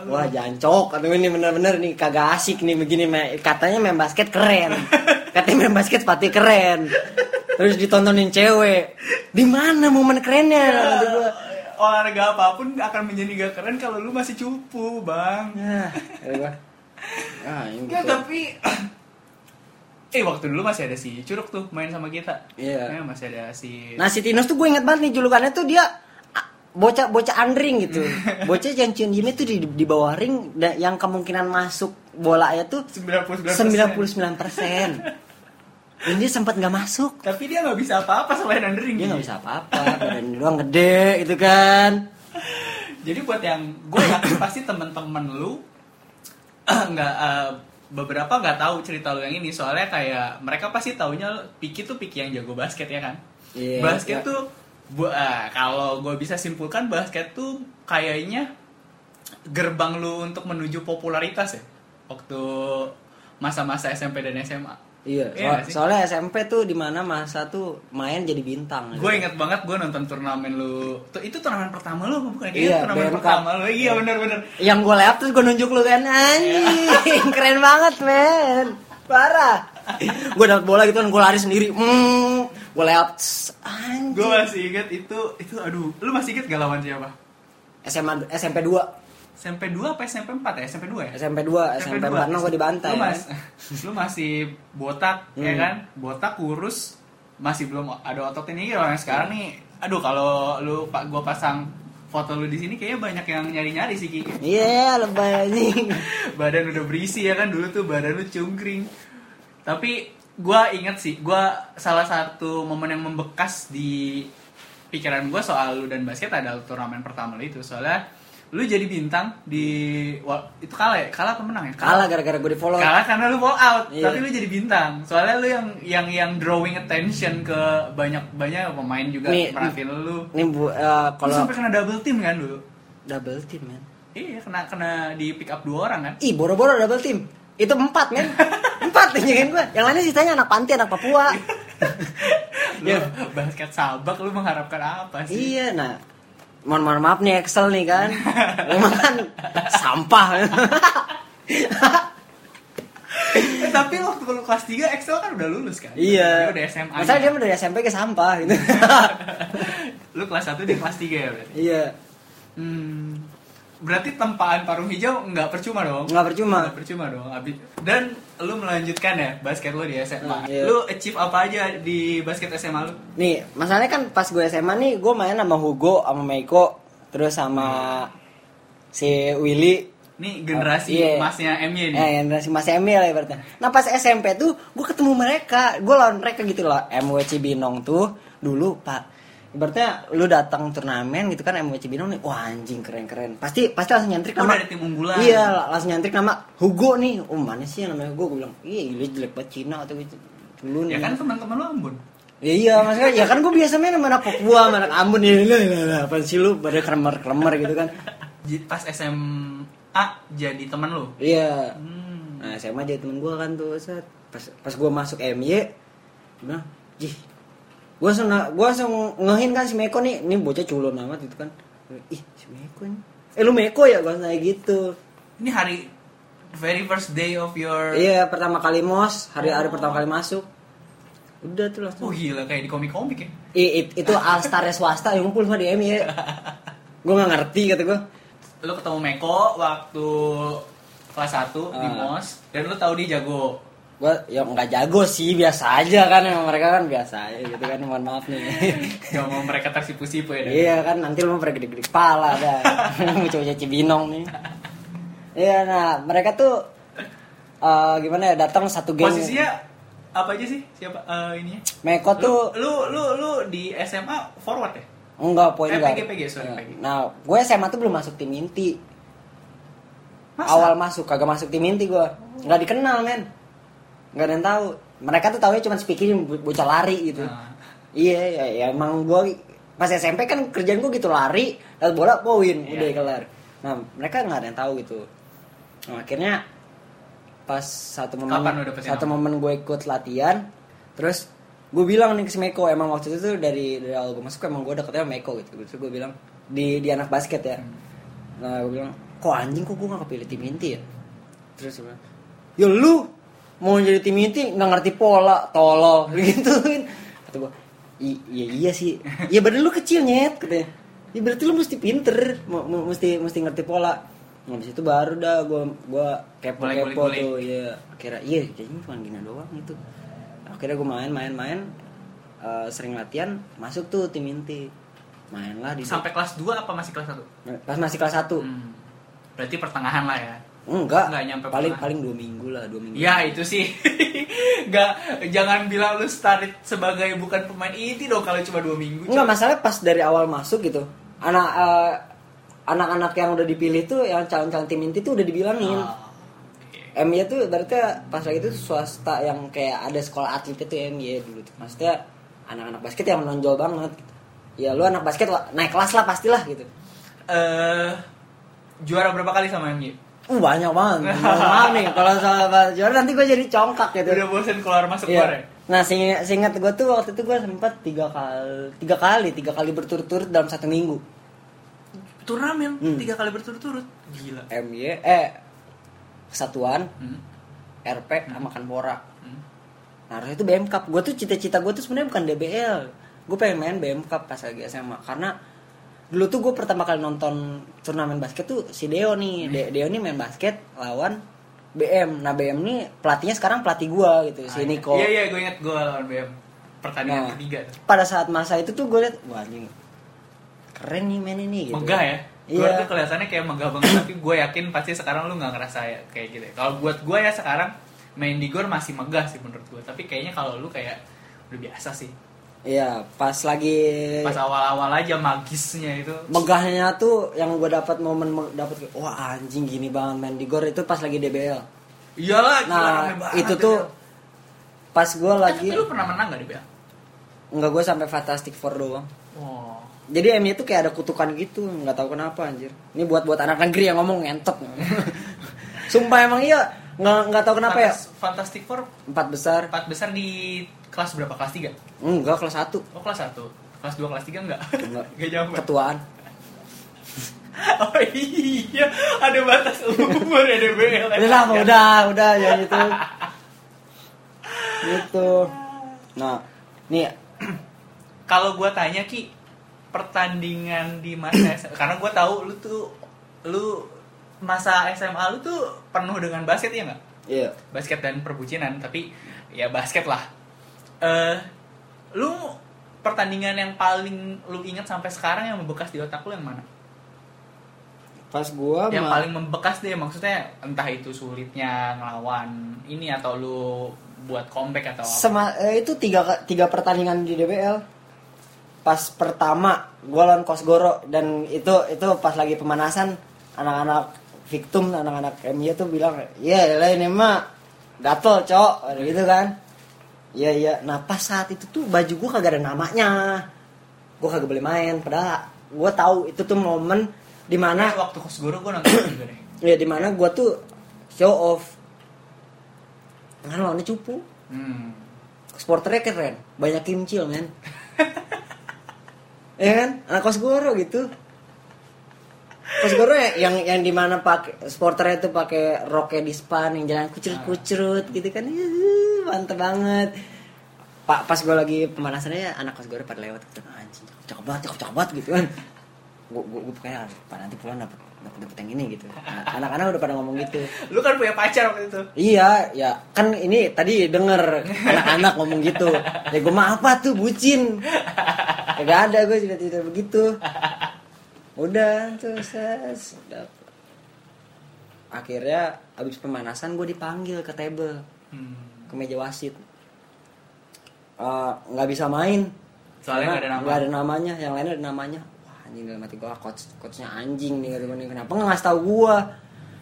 Wah jancok atau ini bener-bener nih kagak asik nih begini katanya main basket keren. Katanya main basket sepatu keren. Terus ditontonin cewek. Di mana momen kerennya? Gua. olahraga apa pun akan menjadi gak keren kalau lu masih cupu bang ya gitu. tapi eh waktu dulu masih ada si curug tuh main sama kita Iya. Ya, masih ada si Nah si Tinus tuh gue inget banget nih julukannya tuh dia ah, bocah bocah andring gitu. Bocah yang cium Jimmy tuh di, di bawah ring da- yang kemungkinan masuk bolanya tuh 99 99 persen. Dan dia sempat nggak masuk. tapi dia nggak bisa apa-apa selain undering Dia nggak bisa apa-apa. Badan doang gede gitu kan. jadi buat yang gue yakin pasti temen-temen lu nggak eh, beberapa nggak tahu cerita lu yang ini. Soalnya kayak mereka pasti taunya Piki tuh Piki yang jago basket ya kan? Iya, basket iya. tuh bu- ah, kalau gue bisa simpulkan basket tuh kayaknya gerbang lu untuk menuju popularitas ya waktu masa-masa SMP dan SMA Iya. Iya soalnya SMP tuh di mana masa tuh main jadi bintang. gitu. gue inget banget gue nonton turnamen lu. Tuh itu turnamen pertama lu bukan Iya, turnamen BMK. pertama lu. Iya bener-bener Yang gue lewat terus gue nunjuk lu kan anjing keren banget men. Parah. Gue dapet bola gitu kan gue lari sendiri hmm, gue tss, anjing. Gue masih inget itu itu aduh. Lu masih inget gak lawan siapa? SMA SMP 2 SMP 2 apa SMP 4 ya? SMP 2 ya? SMP 2 SMP 4 no gue dibantai Lu, kan? mas- lu masih botak ya Hmm. kan? Botak kurus masih belum ada otot ini kalau yang sekarang nih aduh kalau lu pak gua pasang foto lu di sini kayaknya banyak yang nyari-nyari sih Ki. iya lebay anjing badan udah berisi ya kan dulu tuh badan lu cungkring tapi gua inget sih gua salah satu momen yang membekas di pikiran gua soal lu dan basket adalah turnamen pertama lu itu soalnya lu jadi bintang di itu kalah ya? Kalah apa menang ya? Kalah gara-gara gue di follow. Kalah karena lu ball out. Iya. tapi lu jadi bintang. Soalnya lu yang yang yang drawing attention ke banyak banyak pemain juga. Nih, merhatiin lu. nih bu lu kalau sampai kena double team kan dulu? Double team men. Iya kena kena di pick up dua orang kan? Ih boro-boro double team. Itu empat men. Empat nih gue yang lainnya sisanya anak panti anak Papua. Lu basket sabak lu mengharapkan apa sih? Iya, nah mohon mohon maaf nih Excel nih kan, memang kan sampah. Eh, tapi waktu lu kelas 3 Excel kan udah lulus kan iya. dia udah SMA Masa dia dari SMP ke sampah gitu. lu kelas 1 dia kelas 3 ya berarti iya, hmm, berarti tempaan parung hijau nggak percuma dong nggak percuma. Nggak percuma dong Abi. dan lu melanjutkan ya basket lu di SMA Hmm, iya. lu achieve apa aja di basket SMA lu Nih, masalahnya kan pas gue SMA nih, gue main sama Hugo, sama Meiko, terus sama si Willy. Nih generasi Iya. emasnya MY nih. Eh, generasi Mas Emil ya ibaratnya. Nah pas SMP tuh gue ketemu mereka, gue lawan mereka gitu loh. MW Cibinong tuh dulu pak, ibaratnya lu datang turnamen gitu kan MW Cibinong nih, wah anjing keren keren. Pasti pasti langsung nyantrik Oh, nama. dari tim unggulan. Iya, langsung nyantrik nama Hugo nih. Oh mana sih yang namanya Hugo? Gue bilang, iya lu jelek banget Cina atau gitu. Dulu Ya kan teman-teman lu Ambon. Ya iya maksudnya ya kan gue biasa main sama anak Papua sama anak Ambon ya lah lah apa sih lu pada kremer kremer gitu kan Pas SMA jadi teman lu. iya Hmm. nah SMA jadi temen gue kan tuh set pas pas gue masuk MY bilang jih gue langsung gue langsung ngehin kan si Meko nih ini bocah culun amat gitu kan. Ih si Meko nih eh lu Meko ya? Gue kayak gitu. Ini hari very first day of your iya pertama kali mos hari hari pertama kali masuk. Udah tuh langsung. Oh gila kayak di komik-komik ya. I- it- itu alstar swasta yang ngumpul sama di MY gue nggak ngerti kata gue Lu ketemu Meko waktu kelas 1 di Ah. MOS dan lu tahu dia jago. Gue ya nggak jago sih biasa aja kan emang mereka kan biasa aja gitu kan mohon maaf nih Gak mau mereka tersipu-sipu ya. Iya kan nanti lu mau pada gede-gede kepala dah mau coba cibinong nih iya nah mereka tuh eh, gimana ya datang satu geng Posisinya apa aja sih? Siapa eh, ininya? Meko Lu, tuh lu lu lu di SMA forward ya? enggak poin Eh, guard. PG, PG, sorry, Iya. PG. nah gue SMA tuh belum masuk tim inti Masa? awal masuk kagak masuk tim inti gue nggak dikenal men nggak ada yang tahu mereka tuh taunya cuma speaking bocah lari gitu Nah. Iya, ya, ya emang gue pas SMP kan kerjaan gue gitu lari, dapat bola poin, Iya. udah kelar. Nah mereka nggak ada yang tahu gitu. Nah, akhirnya pas satu momen satu nama? momen gue ikut latihan, terus gue bilang nih ke si Meko emang waktu itu tuh dari dari awal gue masuk emang gue deketnya sama Meko gitu. Terus gue bilang di di anak basket ya. Hmm. Nah gue bilang kok anjing kok gue gak kepilih tim inti ya. Terus dia bilang ya lu mau jadi tim inti nggak ngerti pola tolol gituin kata gue "I- iya iya sih. Iya badan lu kecil nyet katanya. Ya berarti lu mesti pinter mu- mesti mesti ngerti pola. Nah, habis itu baru dah gue gua kepo Mulai kepo tuh ya kira iya kayaknya cuma gini doang gitu. Akhirnya gue main main main. Eh, sering latihan masuk tuh tim inti. Main lah di Sampai kelas 2 apa masih kelas 1? pas masih kelas 1 Hmm. Berarti pertengahan lah ya. Enggak Enggak nyampe paling pertengahan. paling dua minggu lah dua minggu Ya itu sih. Gak jangan bilang lu start sebagai bukan pemain inti dong kalau cuma dua minggu. Enggak masalah pas dari awal masuk gitu. Anak eh, anak-anak yang udah dipilih tuh yang calon-calon tim inti tuh udah dibilangin. Ah, oke. MY tuh berarti pas lagi itu swasta yang kayak ada sekolah atlet itu MY dulu tuh. Maksudnya anak-anak basket yang menonjol banget gitu. Ya lu anak basket naik kelas lah pastilah gitu. Eh juara berapa kali sama MY? Uh, banyak banget. Nih kalau soal juara nanti gue jadi congkak gitu. Udah bosen keluar masuk Iya. keluar ya? Nah, seingat, seingat gue tuh waktu itu gue sempat tiga kali, tiga kali, tiga kali berturut-turut dalam satu minggu. Turnamen Hmm. tiga kali berturut-turut. Gila. MY, eh, kesatuan, Hmm. RP, sama Kanpora. Hmm. Nah, harusnya itu BM Cup. Gue tuh cita-cita gue tuh sebenarnya bukan DBL. Gue pengen main BM Cup pas lagi SMA. Karena dulu tuh gue pertama kali nonton turnamen basket tuh si Deo nih. De- Deo nih main basket lawan BM. Nah, BM nih pelatihnya sekarang pelatih gue gitu, si Ah, iya. Niko. Iya iya gue inget gue lawan BM. Pertandingan Nah. ketiga. Pada saat masa itu tuh gue liat, wah anjing, keren nih main ini gitu. Megah ya. Gue Iya. tuh kelihatannya kayak megah banget tapi gue yakin pasti sekarang lu nggak ngerasa ya kayak gitu. ya. Kalau buat gue ya sekarang main di gor masih megah sih menurut gue. Tapi kayaknya kalau lu kayak udah biasa sih. Iya, pas lagi Pas awal-awal aja magisnya itu. megahnya tuh yang gue dapat momen me- dapat wah anjing gini banget main di gor itu pas lagi DBL. Iyalah, Nah, itu ya. tuh pas gue Eh, lagi tapi lu pernah menang gak di BL? nggak gue sampai Fantastic Four doang. Oh. Jadi MU itu kayak ada kutukan gitu, nggak tahu kenapa anjir. Ini buat buat anak negeri yang ngomong ngentot. Sumpah emang iya, nggak nggak tahu kenapa ya. Fantas- Fantastic Four Empat besar, empat besar di kelas berapa? Kelas 3? enggak kelas 1 Oh kelas 1 Kelas 2, kelas 3 enggak? Enggak. Enggak nyampe ketuaan. Oh iya Ada batas umur ya DBL Udah lah, udah, udah ya gitu. gitu. Nah, nih Kalau gua tanya Ki Pertandingan di SMA Karena gua tahu lu tuh Lu Masa SMA lu tuh penuh dengan basket ya nggak? iya. Basket dan perbucinan Tapi ya basket lah eh Lu Pertandingan yang paling lu ingat sampai sekarang yang membekas di otak lu yang mana? Pas gua yang ma- paling membekas deh maksudnya entah itu sulitnya ngelawan ini atau lu buat comeback atau apa Sema- eh, itu tiga tiga pertandingan di DBL pas pertama gue lawan Kosgoro dan itu itu pas lagi pemanasan anak-anak Victum anak-anak MU tuh bilang ya lah ini mah gatel cok gitu kan Iya iya. Nah pas saat itu tuh baju gue kagak ada namanya. Gue kagak boleh main. Padahal gue tahu itu tuh momen di mana Nah, waktu kos guru gue nonton juga deh. ya di mana gue tuh show off. Kan lawannya cupu. Hmm. Sporternya keren. Banyak kimcil men. ya kan? Anak kos guru gitu. Guru ya, yang yang di mana pakai sporternya itu pakai roknya di span yang jalan kucurut-kucurut gitu kan. Ih, Mantep banget. Pak pas gue lagi pemanasannya ya, anak kos guru pada lewat gitu. Anjing, cakep banget, cakep, cakep banget gitu kan. Gue gue gue kayak Pak nanti pulang dapat dapat dapat yang ini gitu. Nah, Anak-anak udah pada ngomong gitu. Lu kan punya pacar waktu itu. Iya, ya kan ini tadi denger anak-anak ngomong gitu. Ya gue mah apa tuh bucin. Ya gak ada gue tidak tidak begitu. Udah tuh ses. Akhirnya abis pemanasan gue dipanggil ke table Hmm. ke meja wasit. Eh, nggak bisa main. Soalnya nggak ada nama. Ada namanya, yang lainnya ada namanya. Wah anjing dalam hati gue, coach coachnya anjing nih gua, Kenapa nggak ngasih tahu gue?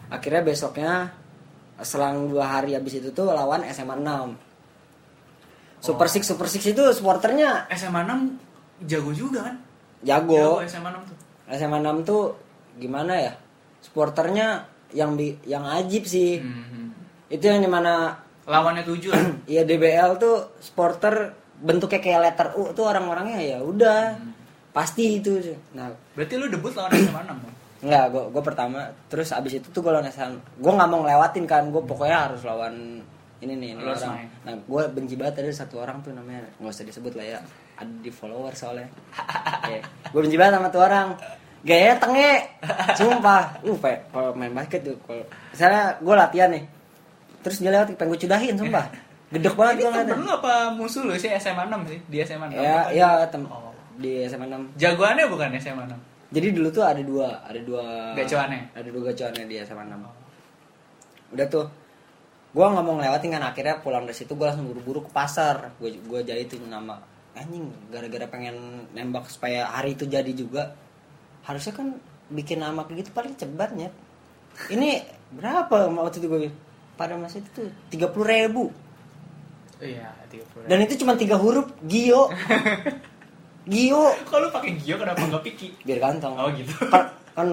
Akhirnya besoknya selang dua hari abis itu tuh lawan SMA 6 Super Oh. Six Super Six itu supporternya SMA 6 jago juga kan? jago. Jago SMA 6 tuh. SMA 6 tuh gimana ya? Supporternya yang bi yang ajib sih. Hmm. Itu yang di mana Lawannya 7 lah. ya DBL tuh supporter bentuknya kayak letter U tuh orang-orangnya ya udah Hmm. pasti itu. Nah Berarti lu debut lawan SMA 6 dong? Enggak, gue gue pertama terus abis itu tuh gue lawan SM gue nggak mau ngelewatin kan gue pokoknya harus lawan ini nih ini orang main. nah gue benci banget ada satu orang tuh namanya nggak usah disebut lah ya ada di follower soalnya gue benci banget sama tuh orang gaya tenge sumpah uh pe- kalau main basket tuh kalau misalnya gue latihan nih terus dia lewat pengen gue cudahin sumpah gedek banget gue ngeliatnya temen lu apa musuh lu sih SMA 6 sih? Di SMA 6? ya ya tem Oh. di SMA 6 Jagoannya bukan SMA 6? Jadi dulu tuh ada dua, ada dua Gacoannya? Ada dua gacoannya di SMA 6. Udah tuh. Gua nggak mau ngelewatin kan akhirnya pulang dari situ gua langsung buru-buru ke pasar. Gua gua jahitin nama anjing gara-gara pengen nembak supaya hari itu jadi juga. Harusnya kan bikin nama kayak gitu paling cebatnya. Ini berapa waktu itu gue pada masa itu tuh tiga puluh ribu Iya, 30. dan itu cuma tiga huruf Gio Gio lu pakai Gio kenapa enggak Piki? biar ganteng Oh, gitu. kan, kan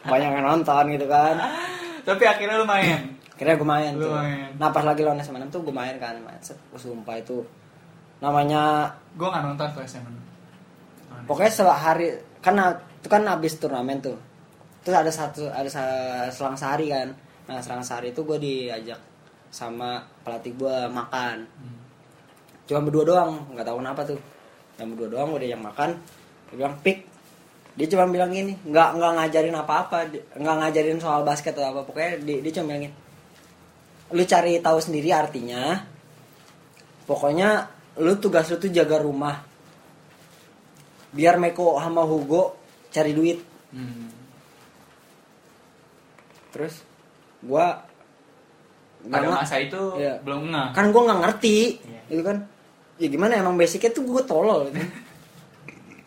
banyak yang nonton gitu kan Tapi akhirnya lu main. Kira gue main Lu tuh. main. Nah pas lagi lawan SMA 6 tuh gue main kan main. Set, gua sumpah itu namanya Gue nggak nonton tuh SMA 6. pokoknya sehari kan itu kan habis turnamen tuh. Terus ada satu ada selang sehari kan. Nah selang sehari itu gue diajak sama pelatih gue makan. Hmm. Cuma berdua doang, nggak tahu kenapa tuh. Yang berdua doang gue diajak makan. Dia bilang pik. Dia cuma bilang gini, nggak nggak ngajarin apa-apa, nggak ngajarin soal basket atau apa. Pokoknya dia, dia cuma bilang lu cari tahu sendiri artinya. Pokoknya lu tugas lu tuh jaga rumah. Biar Meko sama Hugo cari duit. Hmm. Terus gua nggak Pada masa itu Iya. belum nggak. kan gue nggak ngerti Iya. gitu kan ya gimana emang basicnya tuh gue tolol gitu.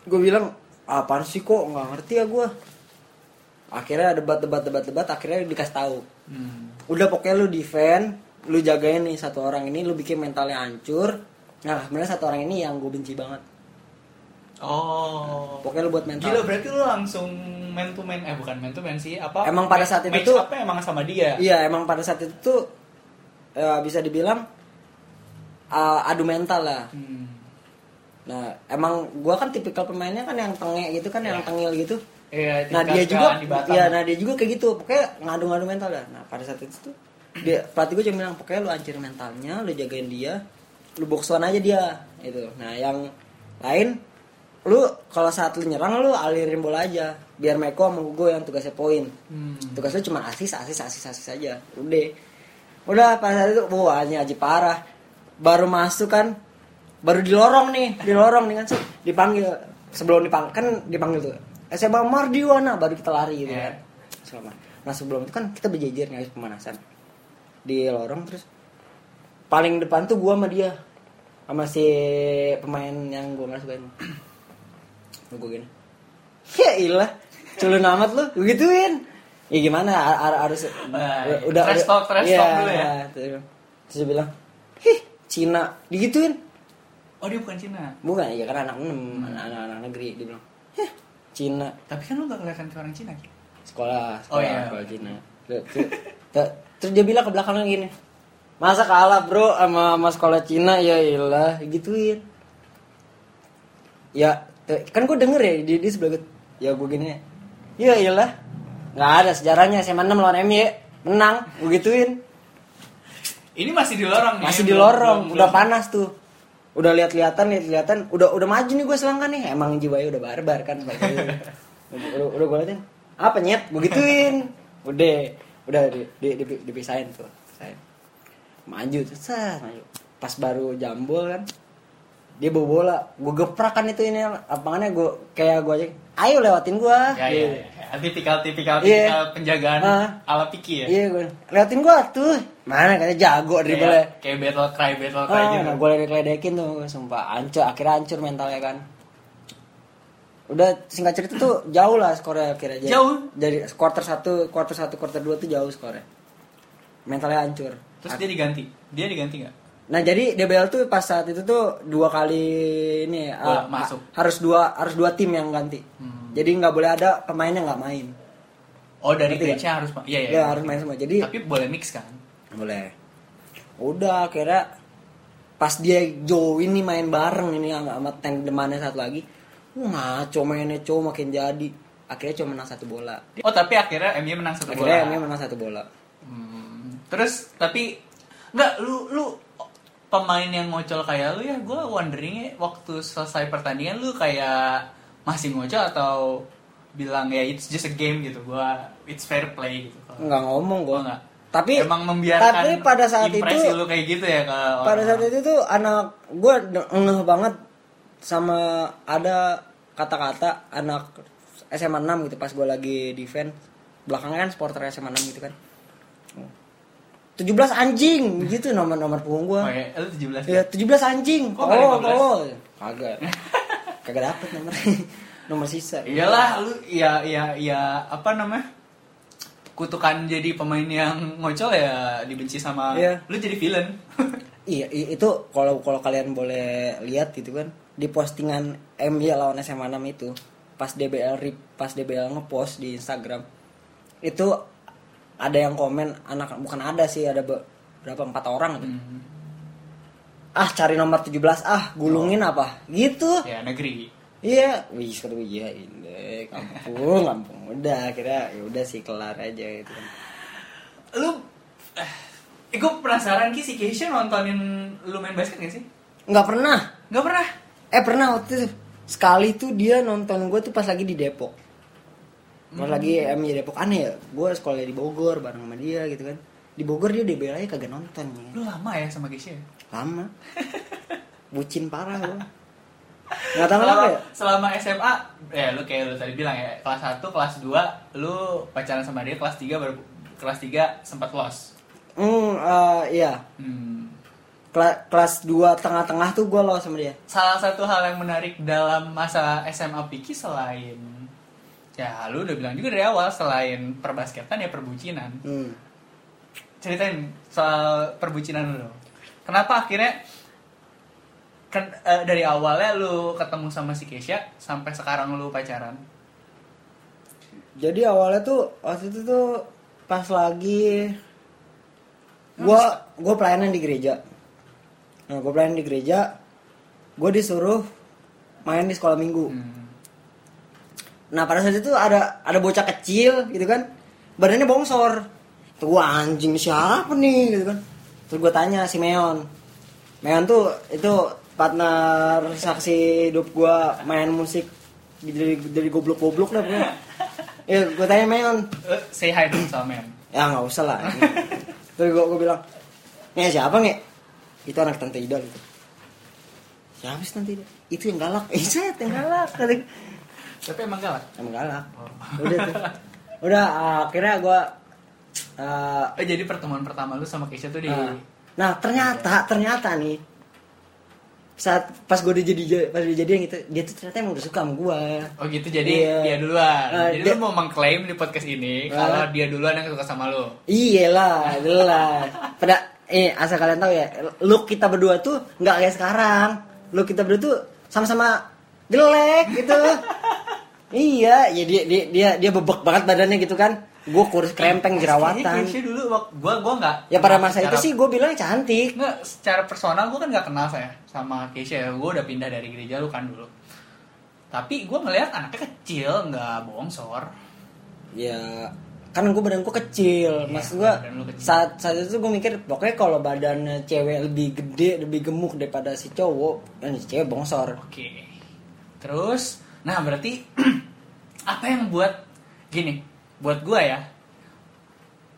gue bilang apaan sih kok nggak ngerti ya gue akhirnya debat debat debat debat akhirnya dikasih tahu Hmm. udah pokoknya lu defend lu jagain nih satu orang ini lu bikin mentalnya hancur nah sebenarnya satu orang ini yang gue benci banget Oh. pokoknya lu buat mental Gila berarti lu langsung man to man eh bukan man to man sih apa? Emang pada saat itu match tuh- apa emang sama dia? iya emang pada saat itu tuh eh, bisa dibilang eh, adu mental lah Hmm. Nah, emang gua kan tipikal pemainnya kan yang tengek gitu kan, yang Iya. tengil gitu. Iya, Nah, tipikal dia juga di Batam. ya nah dia juga kayak gitu. Pokoknya ngadu-ngadu mental dah. Nah, pada saat itu tuh dia pelatih gue cuma bilang pokoknya lu hancurin mentalnya, lu jagain dia, lu box one aja dia itu. Nah, yang lain lu kalau saat lu nyerang lu alirin bola aja biar Meko sama Hugo yang tugasnya poin. Hmm. Tugas lu cuma asis, asis, asis, asis aja. Udah. Udah pas saat itu wah ini aja parah. Baru masuk kan baru di lorong nih, di lorong nih kan set, dipanggil sebelum dipanggil kan dipanggil tuh. SMA Mardiwana baru kita lari gitu Iya. kan. Selama. Nah sebelum itu kan kita berjejer nih pemanasan. Di lorong terus paling depan tuh gua sama dia sama si pemain yang gua nggak. Gua gini. Ya ilah, culun amat lu, gua gituin. Ya gimana har- har- harus Wah, udah trash talk, trash iya, talk dulu ya. Terus terus dia bilang, "Hih, Cina digituin Oh dia bukan Cina. bukan ya kan anak enam Hmm. anak, anak anak negeri dia bilang heh Cina Tapi kan lu gak kelihatan kayak orang Cina. Ki. sekolah Oh, sekolah iya. sekolah Cina Terus- terus- ter- terus dia bilang ke belakangnya gini masa kalah bro sama, sama sekolah Cina ya ilah gituin ya kan gue denger ya di, di sebelah gue ya gue gini ya iyalah nggak ada sejarahnya SMA 6 lawan MY menang gue gituin. Ini masih di lorong nih. masih di belum- lorong belum- udah belum. panas tuh. Udah lihat-lihatan lihat-lihatan udah udah maju nih gue selangkah nih. Emang jiwanya udah barbar kan udah udah, gue liatin apa nyet? Gue gituin. Udah udah di, di, di- dipisahin tuh pisahin. maju tuh sah maju. Pas baru jambol kan dia bawa bola gue geprak kan itu ini lapangannya gue kayak gue aja ayo lewatin gue Ya, ya, ya. Tipikal tipikal Iya. tipikal penjagaan Ah. ala Piki ya. iya gue lewatin gue tuh mana katanya jago dribble Kayak, kayak battle cry battle cry Ah, gitu. nah gue ledek-ledekin tuh, sumpah hancur, akhirnya hancur mentalnya kan. Udah singkat cerita tuh jauh lah skornya akhirnya. Jadi- Jauh? Jadi quarter satu, quarter satu, quarter dua tuh jauh skornya. Mentalnya hancur. Terus dia diganti. Dia diganti nggak? Nah jadi DBL tuh pas saat itu tuh dua kali ini Bola ah, masuk. ha- harus dua harus dua tim yang ganti. Hmm. Jadi nggak boleh ada pemainnya nggak main. Oh dari benchnya harus Iya iya. Ya, harus main semua. Jadi Tapi boleh mix kan? boleh udah akhirnya pas dia join nih main bareng ini sama tank demannya satu lagi wah ngaco mainnya cowok makin jadi akhirnya cuma menang satu bola Oh tapi akhirnya MU menang satu bola. akhirnya MU menang satu bola Hmm, terus tapi nggak lu lu pemain yang ngocol kayak lu ya gue wondering waktu selesai pertandingan lu kayak masih ngocol atau bilang ya it's just a game gitu gua it's fair play gitu. Nggak ngomong gue nggak. Tapi emang membiarkan tapi pada saat impresi itu lu kayak gitu ya ke pada orang. saat itu tuh anak gue ngeh banget sama ada kata-kata anak SMA 6 gitu pas gue lagi defense. Belakangnya kan supporter SMA 6 gitu kan 17 anjing gitu nomor-nomor punggung gue oh, ya, lu 17 Ya 17 anjing. Kok Oh, 15? oh. Kagak. Kagak dapet nomor. nomor sisa. iyalah lu ya ya ya apa namanya kutukan jadi pemain yang ngocol ya dibenci sama Iya. lu jadi villain Iya, itu kalau kalau kalian boleh lihat gitu kan di postingan MY lawan SMA 6 itu pas DBL rip- pas DBL ngepost di Instagram itu ada yang komen anak bukan ada sih ada be- berapa empat orang gitu. Hmm. Ah cari nomor 17 ah gulungin apa gitu. ya negeri Iya, wih gue iya ini kampung, kampung udah akhirnya ya udah sih kelar aja gitu kan. lu eh, gue penasaran ki si Keisha nontonin lu main basket gak sih Nggak pernah. nggak pernah Eh pernah waktu itu sekali tuh dia nonton gue tuh pas lagi di Depok. Pas lagi MY Depok aneh ya, gue sekolah di Bogor bareng sama dia gitu kan. Di Bogor dia DBL aja kagak nonton ya. lu lama ya sama Keisha ya? Lama. Bucin parah. Nggak tahu selama, kenapa ya. selama SMA ya lu kayak lu tadi bilang ya kelas 1 kelas 2 lu pacaran sama dia kelas 3 baru kelas 3 sempat los Hmm, eh, iya. hmm. Kela- kelas 2 tengah-tengah tuh gue lolos sama dia. salah satu hal yang menarik dalam masa SMA Piki selain ya lu udah bilang juga dari awal selain perbasketan ya perbucinan Hmm. ceritain soal perbucinan lu. Kenapa akhirnya kan eh, dari awalnya lu ketemu sama si Keisha sampai sekarang lu pacaran? Jadi awalnya tuh waktu itu tuh pas lagi gua gua pelayanan di gereja. Nah, gua pelayanan di gereja, gua disuruh main di sekolah minggu. Hmm. Nah, pada saat itu ada ada bocah kecil gitu kan. Badannya bongsor. Tuh gua anjing siapa nih gitu kan. Terus gua tanya si Meon. Meon tuh itu partner saksi hidup gua main musik dari dari goblok-goblok lah pokoknya. Ya, gue tanya Meon, Eh, say hi dong sama men. ya nggak usah lah terus gue gue bilang nih siapa nih itu anak tante Ida gitu siapa sih tante Ida itu yang galak eh saya yang galak. Tapi emang galak. emang galak Oh. udah tuh udah uh, akhirnya gue uh, Eh, jadi pertemuan pertama lu sama Keisha tuh di uh, nah ternyata ternyata nih saat pas gue udah jadi pas udah jadian gitu dia tuh ternyata emang udah suka sama gue Oh gitu, jadi Iya. dia duluan. Eh, jadi dia- lu mau mengklaim di podcast ini Eh. kalau dia duluan yang suka sama lu. Iyalah, jelas. Pada eh asal kalian tahu ya look kita berdua tuh nggak kayak sekarang look kita berdua tuh sama-sama jelek gitu iya ya dia dia dia, dia bebek banget badannya gitu kan. Gue kurus krempeng jerawatan. Keisha dulu wak- gua gua nggak ya pada masa itu secara- sih gue bilang cantik. Nggak secara personal gua kan nggak kenal saya sama Keisha ya. Gue udah pindah dari gereja lu kan dulu. Tapi gua ngeliat anaknya kecil nggak bongsor. Ya kan gue badan gue kecil. Iya, mas gue saat saat itu gue mikir pokoknya kalau badan cewek lebih gede lebih gemuk daripada si cowok dan si cewek bongsor. Oke. Terus nah berarti apa yang buat gini buat gua ya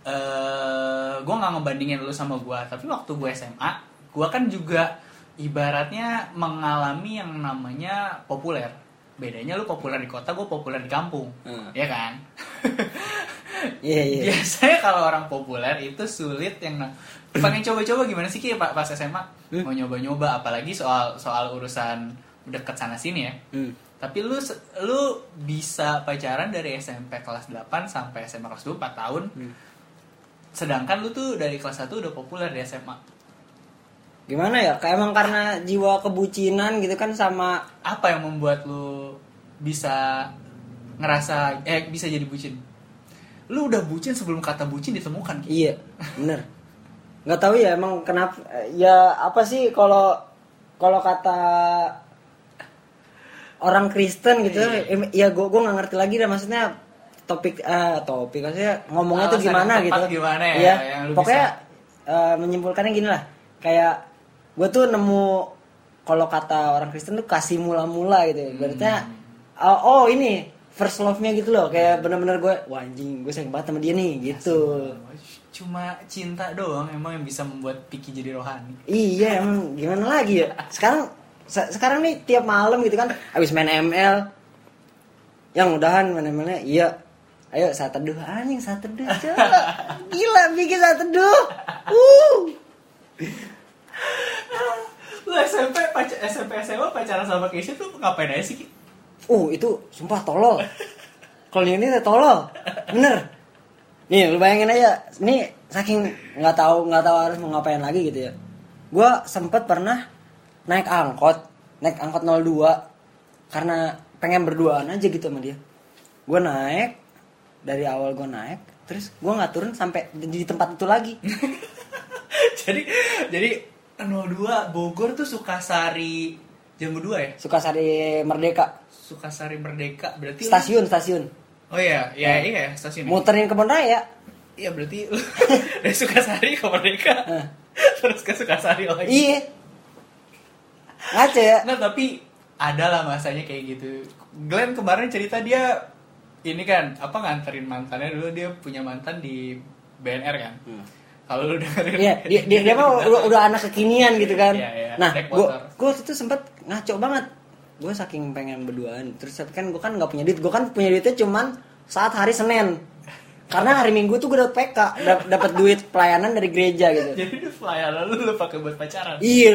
eh gue nggak ngebandingin lu sama gua tapi waktu gue SMA gua kan juga ibaratnya mengalami yang namanya populer bedanya lu populer di kota gue populer di kampung Hmm. ya kan iya iya biasanya kalau orang populer itu sulit yang pengen coba-coba gimana sih Ki pak pas SMA Hmm. mau nyoba-nyoba apalagi soal soal urusan deket sana sini ya Hmm. Tapi lu lu bisa pacaran dari SMP kelas 8 sampai SMA kelas 2 4 tahun. Hmm. sedangkan lu tuh dari kelas 1 udah populer di SMA gimana ya? Kayak emang karena jiwa kebucinan gitu kan sama apa yang membuat lu bisa ngerasa eh bisa jadi bucin? Lu udah bucin sebelum kata bucin ditemukan. Ki. iya bener. Nggak tahu ya emang kenapa ya apa sih kalau kalau kata orang Kristen gitu. Iya. em- ya gue gue nggak ngerti lagi dah maksudnya topik eh topik maksudnya ngomongnya tuh gimana yang gitu. gimana ya, Iya, yang lu pokoknya eh, menyimpulkannya gini lah. Kayak gue tuh nemu kalau kata orang Kristen tuh kasih mula-mula gitu berarti Hmm. oh, oh ini first love-nya gitu loh. Kayak bener-bener gue wah anjing gue sayang banget sama dia nih gitu. cuma cinta doang emang yang bisa membuat Piki jadi rohani. Iya emang gimana lagi ya? Sekarang se- sekarang nih tiap malam gitu kan Abis main ML Yang mudahan main ML-nya Iya. Ayo saat teduh. Anjing saat teduh Gila bikin saat teduh. Uh. lu SMP pacar SMP SMA pacaran sama Keisha tuh ngapain aja sih? Uh itu sumpah tolol. Kalau ini tuh tolol. Bener. Nih lu bayangin aja. Nih saking nggak tahu nggak tahu harus mau ngapain lagi gitu ya. Gue sempet pernah naik angkot Naik angkot 02 Karena pengen berduaan aja gitu sama dia. Gue naik Dari awal gue naik Terus gue nggak turun sampai di tempat itu lagi. Jadi jadi 02 Bogor tuh Sukasari jam 2 ya? Sukasari Merdeka. Sukasari Merdeka berarti lu- Stasiun stasiun. Oh iya iya iya stasiun ya. Muterin kebun raya. Iya berarti dari Sukasari ke Merdeka. Terus ke Sukasari lagi. Iya Ngaca ya Nah tapi ada lah masanya kayak gitu. Glenn kemarin cerita dia ini kan apa nganterin mantannya dulu dia punya mantan di BNR kan. Kalau lu dengerin Iya, dia, dia, dia mah udah, udah anak kekinian gitu kan. Iya, iya, Nah, gue gue waktu itu sempet ngaco banget. Gue saking pengen berduaan. Terus tapi kan gue kan nggak punya duit. Gue kan punya duitnya cuman saat hari Senin. Karena hari Minggu tuh gue dapet PK, dap- dapet duit pelayanan dari gereja gitu. Jadi pelayanan lu lu pakai buat pacaran. Iya,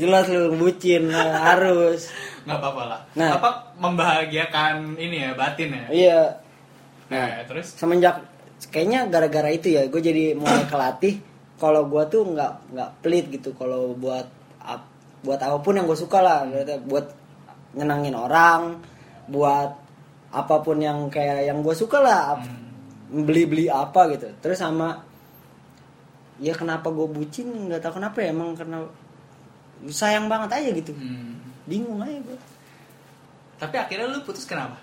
jelas lu bucin nah, harus. nggak apa-apa lah. Nah. Apa membahagiakan ini ya batin ya. Iya. Nah, terus Semenjak kayaknya gara-gara itu ya, gue jadi mulai kelatih. Kalau gue tuh nggak nggak pelit gitu. Kalau buat ap- buat apa pun yang gue suka lah, buat nyenangin orang, buat apa pun yang kayak yang gue suka lah, ap- beli-beli apa gitu. Terus sama ya kenapa gue bucin nggak tahu kenapa ya emang karena sayang banget aja gitu. hmm. Bingung aja gue. tapi akhirnya lu putus kenapa?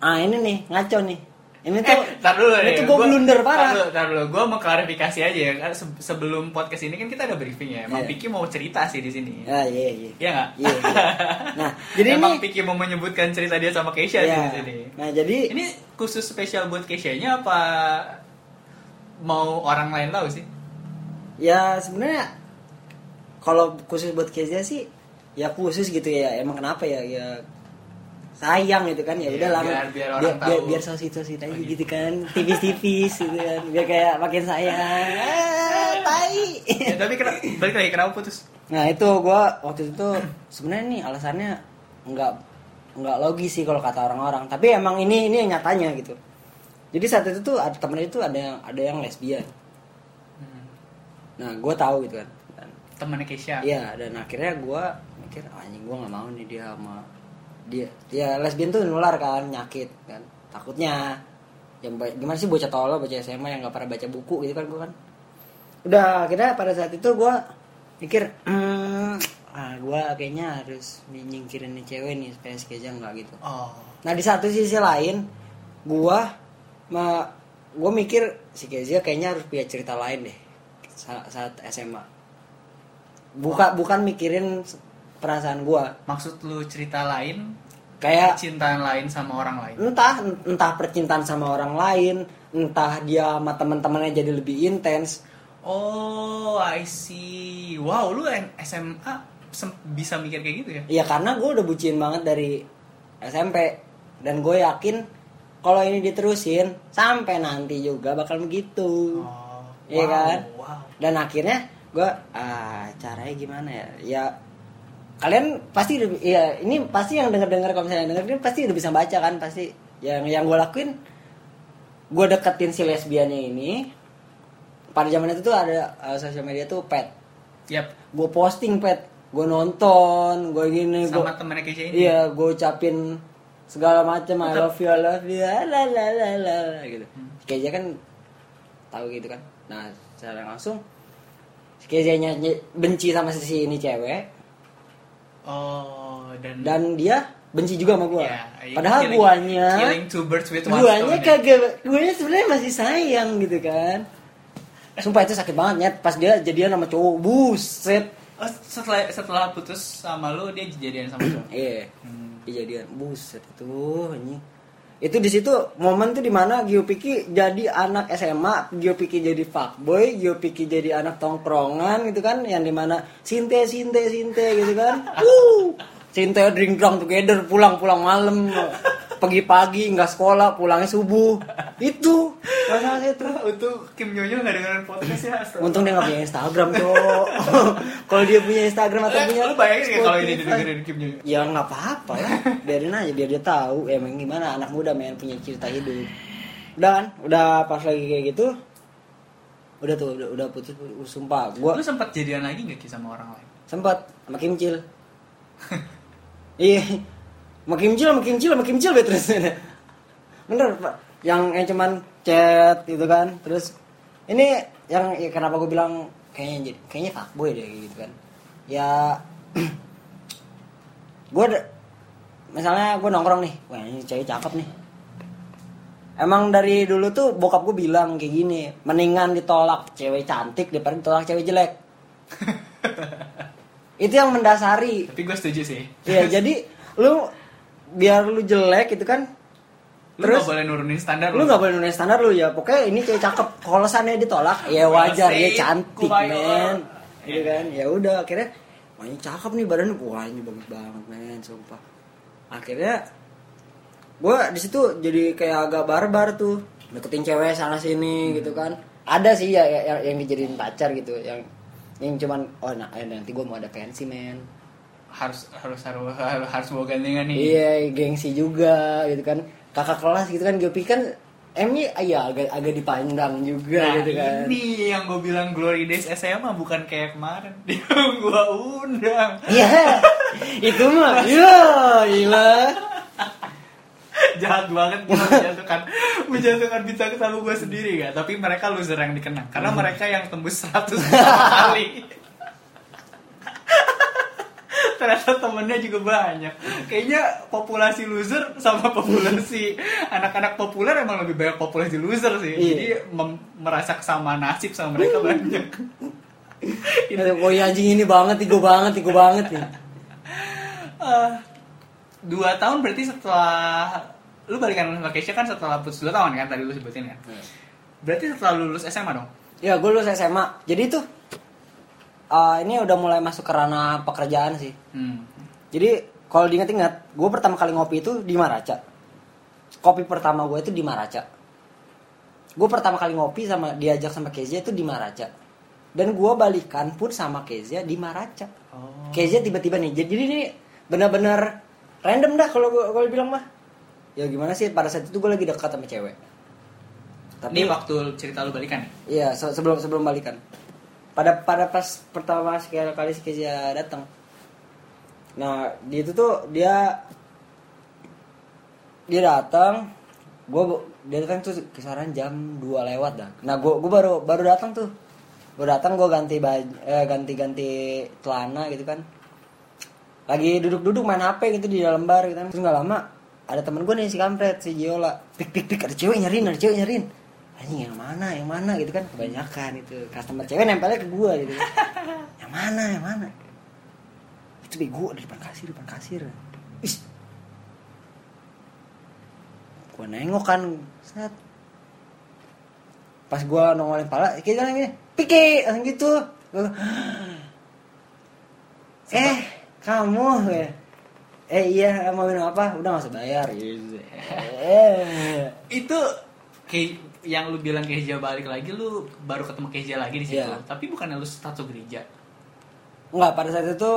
Ah ini nih ngaco nih. Ini tuh Eh, tar dulu ini nih. tuh gue blunder tar parah. dulu, tar dulu. Gue mau klarifikasi aja ya. kan se- Sebelum podcast ini kan kita ada briefing ya. Emang Iya. Piki mau cerita sih di sini. Ya iya iya. Iya nggak? Iya, iya. Nah, jadi Emang ini Piki mau menyebutkan cerita dia sama Keisha ya, di sini. Nah, jadi Ini khusus spesial buat Keisha-nya apa mau orang lain tahu sih? ya sebenarnya kalau khusus buat Kezia sih ya khusus gitu ya. Emang kenapa ya? Ya sayang gitu kan ya Iya, udah lah biar- biar orang biar, biar, tahu. biar sosit-sosit aja Oh, gitu. gitu. kan tipis-tipis gitu kan biar kayak makin sayang. Tai. Ya, tapi kenapa, balik lagi kenapa putus? nah itu gua waktu itu sebenarnya nih alasannya nggak nggak logis sih kalau kata orang-orang. Tapi emang ini ini yang nyatanya gitu. Jadi saat itu tuh ada temen itu ada yang ada yang lesbian. Nah gue tahu gitu kan. Dan temannya Keisha? Iya dan akhirnya gue mikir "Ah, anjing gue nggak mau nih dia sama dia ya lesbian tuh nular kan nyakit kan. Takutnya yang gimana sih bocah tolol bocah SMA yang nggak pernah baca buku gitu kan gue kan. Udah akhirnya pada saat itu gue mikir hmm, ah gue kayaknya harus nyingkirin nih cewek nih supaya si Keza nggak gitu. Oh. Nah di satu sisi lain, gua ma gua mikir si Kezia kayaknya harus punya cerita lain deh saat, saat SMA. Buka bukan mikirin perasaan gua, maksud lu cerita lain? Kayak cintaan lain sama orang lain? entah entah percintaan sama orang lain, entah dia sama teman-temannya jadi lebih intens. oh I see. Wow lu SMA bisa mikir kayak gitu ya? Ya karena gua udah bucin banget dari SMP dan gue yakin kalau ini diterusin sampai nanti juga bakal begitu. oh Iya wow, kan? wow. Dan akhirnya gue ah caranya gimana ya? Ya kalian pasti ya ini pasti yang denger dengar kalau misalnya denger ini pasti udah bisa baca kan pasti. Yang yang gue lakuin gue deketin si lesbiannya ini pada zaman itu tuh ada uh, sosial media tuh pet Yap, gue posting pet gue nonton gue gini gue sama temennya Keisha ini. iya gue ucapin segala macam I love you I love you la la la la gitu. Kayaknya kan tahu gitu kan. Nah secara langsung Kayaknya benci sama si ini cewek oh dan dan dia benci juga sama gue Ya, you padahal killing- guanya killing two birds with one guanya stone ya. kagak guanya sebenarnya masih sayang gitu kan. Sumpah itu sakit banget nyet. Pas dia jadian sama cowok buset. Oh, setelah setelah putus sama lu dia jadian sama lu iya. Hmm. kejadian buset itu anjing itu di situ momen tuh di mana Gio Piki jadi anak SMA Gio Piki jadi fuckboy Gio Piki jadi anak tongkrongan gitu kan yang di mana sinte sinte sinte gitu kan. Uh sinte drink drunk together pulang pulang malam pagi-pagi nggak sekolah pulangnya subuh. Itu. Masalah itu untuk Kim Nyonya nggak dengerin podcast ya astaga. untung dia nggak punya Instagram cowok kalau dia punya Instagram atau Eh, punya lu bayangin kalau ini didengerin Kim Nyonya ya nggak apa-apa lah. Biarin aja biar dia tahu. Ya emang gimana? Anak muda main punya cerita hidup. Kan? Udah pas lagi kayak gitu udah tuh udah, udah putus, sumpah. Gua lu sempat jadian lagi nggak Ki sama orang lain? Sempat sama Kimcil iya sama Kimcil sama Kimcil sama Kimcil bet terus bener pak. Yang yang cuman chat gitu kan. Terus ini yang ya, kenapa gue bilang kayaknya jadi kayaknya fuckboy deh gitu kan. Ya gue misalnya gue nongkrong nih. Wah ini cewek cakep nih. Emang dari dulu tuh bokap gue bilang kayak gini mendingan ditolak cewek cantik daripada ditolak cewek jelek. Itu yang mendasari. Tapi gue setuju sih. Ya jadi lu biar lu jelek gitu kan lu terus boleh nurunin standar lu nggak boleh nulis standar lu ya pokoknya ini cewek cakep kalau seandainya ditolak ya wajar ya cantik men gitu kan ya udah akhirnya wah ini cakep nih badannya wah ini bagus banget men sumpah. Akhirnya gue di situ jadi kayak agak barbar tuh deketin cewek sana sini gitu kan. Ada sih ya ya- yang, yang dijadiin pacar gitu yang yang cuman oh nah eh, nanti gue mau ada pensi men harus harus harus harus, harus bawa gandengan nih Iya, gengsi juga gitu kan. Kakak kelas gitu kan, Gopi kan M-nya iya agak agak dipandang juga Nah, gitu kan. ini yang gue bilang Glory Days SMA bukan kayak kemarin dia gue undang Iya. itu mah. Iya, gila. jahat banget gue menjatuhkan menjatuhkan bintang tamu gue sendiri gak tapi mereka loser yang dikenang karena Hmm. mereka yang tembus 100 kali ternyata temennya juga banyak kayaknya populasi loser sama populasi anak-anak populer emang lebih banyak populasi loser sih Iya. jadi merasa kesamaan nasib sama mereka banyak Oh iya anjing ini banget, gue banget, gue banget nih. Eh, dua tahun berarti setelah lu balikan sama Keisha kan setelah putus dua tahun kan tadi lu sebutin kan berarti setelah lulus SMA dong Ya, gue lulus SMA. Jadi tuh eh, ini udah mulai masuk ke ranah pekerjaan sih. hmm. Jadi kalau diingat-ingat, gue pertama kali ngopi itu di Maraca. Kopi pertama gue itu di Maraca. Gue pertama kali ngopi sama diajak sama Kezia itu di Maraca. Dan gue balikan pun sama Kezia di Maraca. oh. Kezia tiba-tiba nih. Jadi ini benar-benar random dah kalau gue kalau bilang mah. Ya gimana sih pada saat itu gue lagi dekat sama cewek. Tapi ini waktu cerita lu balikan Iya, se- sebelum sebelum balikan. Pada pada pas pertama sekali kali Kezia datang. Nah di itu tuh dia dia datang gue dia datang tuh kisaran jam 2 lewat dah. Nah gue gue baru baru datang tuh. Gue datang gue ganti baju eh, ganti ganti celana gitu kan. Lagi duduk-duduk main HP gitu di dalam bar gitu kan. Terus nggak lama ada temen gue nih si kampret si Giola. Pik pik pik ada cewek nyariin ada cewek nyariin anjing yang mana yang mana? Gitu kan kebanyakan itu. Customer cewek nempelnya ke gue gitu kan. yang mana yang mana? Itu bego di depan kasir depan kasir. Ih. gue nengok kan set. Pas gue nongolin pala kayak jalan gini. Piki langsung gitu. Gua, eh kamu? Ya eh iya mau minum apa? Udah nggak usah bayar. Gitu eh. Itu kayak yang lu bilang Keja balik lagi lu baru ketemu Keja lagi di situ Iya. tapi bukannya lu satu gereja Enggak, pada saat itu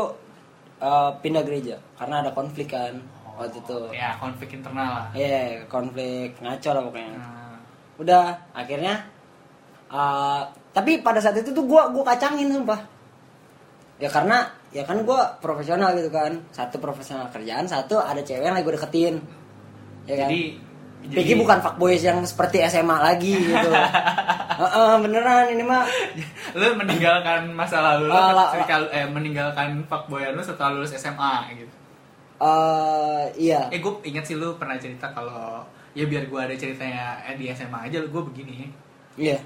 eh, pindah gereja karena ada konflik kan waktu itu. ya konflik internal lah Iya, konflik ngaco lah pokoknya. Nah, Udah, akhirnya eh, tapi pada saat itu tuh gua gua kacangin sumpah. Ya karena ya kan gua profesional gitu kan. Satu profesional kerjaan, satu ada cewek yang lagi gue deketin. Ya kan? Jadi Piki bukan fuckboys yang seperti SMA lagi gitu. Heeh, beneran ini mah lu meninggalkan masa lalu lu la- ketika lu- eh, meninggalkan fuckboyan lu setelah lulus SMA gitu eh iya. eh gue inget sih lu pernah cerita kalau ya biar gue ada ceritanya eh, di SMA aja gue begini Iya.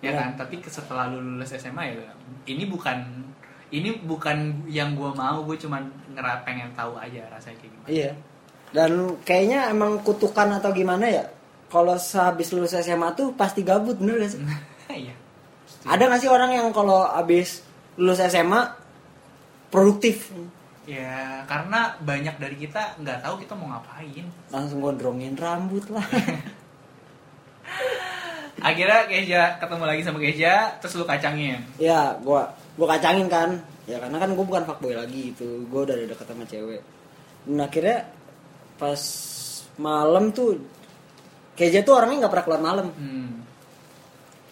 ya Iya. kan tapi setelah lu lulus SMA ya ini bukan ini bukan yang gue mau gue cuman ngera pengen tahu aja rasanya kayak gimana Iya. Dan kayaknya emang kutukan atau gimana ya? Kalau sehabis lulus SMA tuh pasti gabut bener gak sih? iya Ada gak sih orang yang kalau habis lulus SMA produktif ya karena banyak dari kita nggak tahu kita mau ngapain langsung gondrongin rambut lah. akhirnya Keja ketemu lagi sama Keja terus lu kacangin ya, gua gua kacangin kan. Ya karena kan gua bukan fuckboy lagi itu. Gua udah deket sama cewek. Dan akhirnya pas malam tuh Keja tuh orangnya nggak pernah keluar malam. hmm.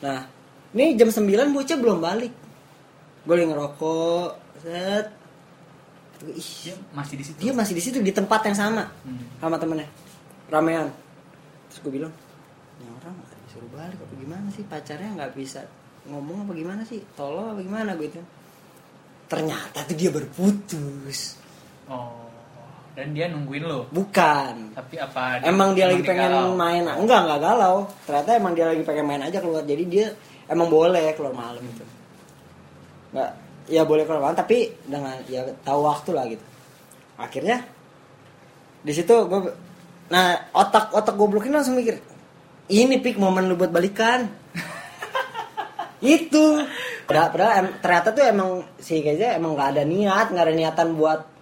Nah, ini jam 9 bocah belum balik. Gue lagi ngerokok, set. Ih, dia masih di situ dia masih di situ di tempat yang sama Hmm. sama temennya, ramean. Terus gue bilang, ini orang nggak disuruh balik apa gimana sih pacarnya nggak bisa ngomong apa gimana sih, tolong apa gimana gitu. Ternyata tuh dia berputus, oh dan dia nungguin lo bukan. tapi apa Emang dia lagi pengen galau? main, enggak enggak galau. Ternyata emang dia lagi pengen main aja keluar, jadi dia emang boleh keluar malam itu. Enggak, ya boleh keluar malam, tapi dengan ya tahu waktu lah gitu. Akhirnya di situ gue, nah otak otak gue ini langsung mikir, ini pik momen lu buat balikan. itu. Padahal, padahal em- ternyata tuh emang si Keza emang nggak ada niat, nggak ada niatan buat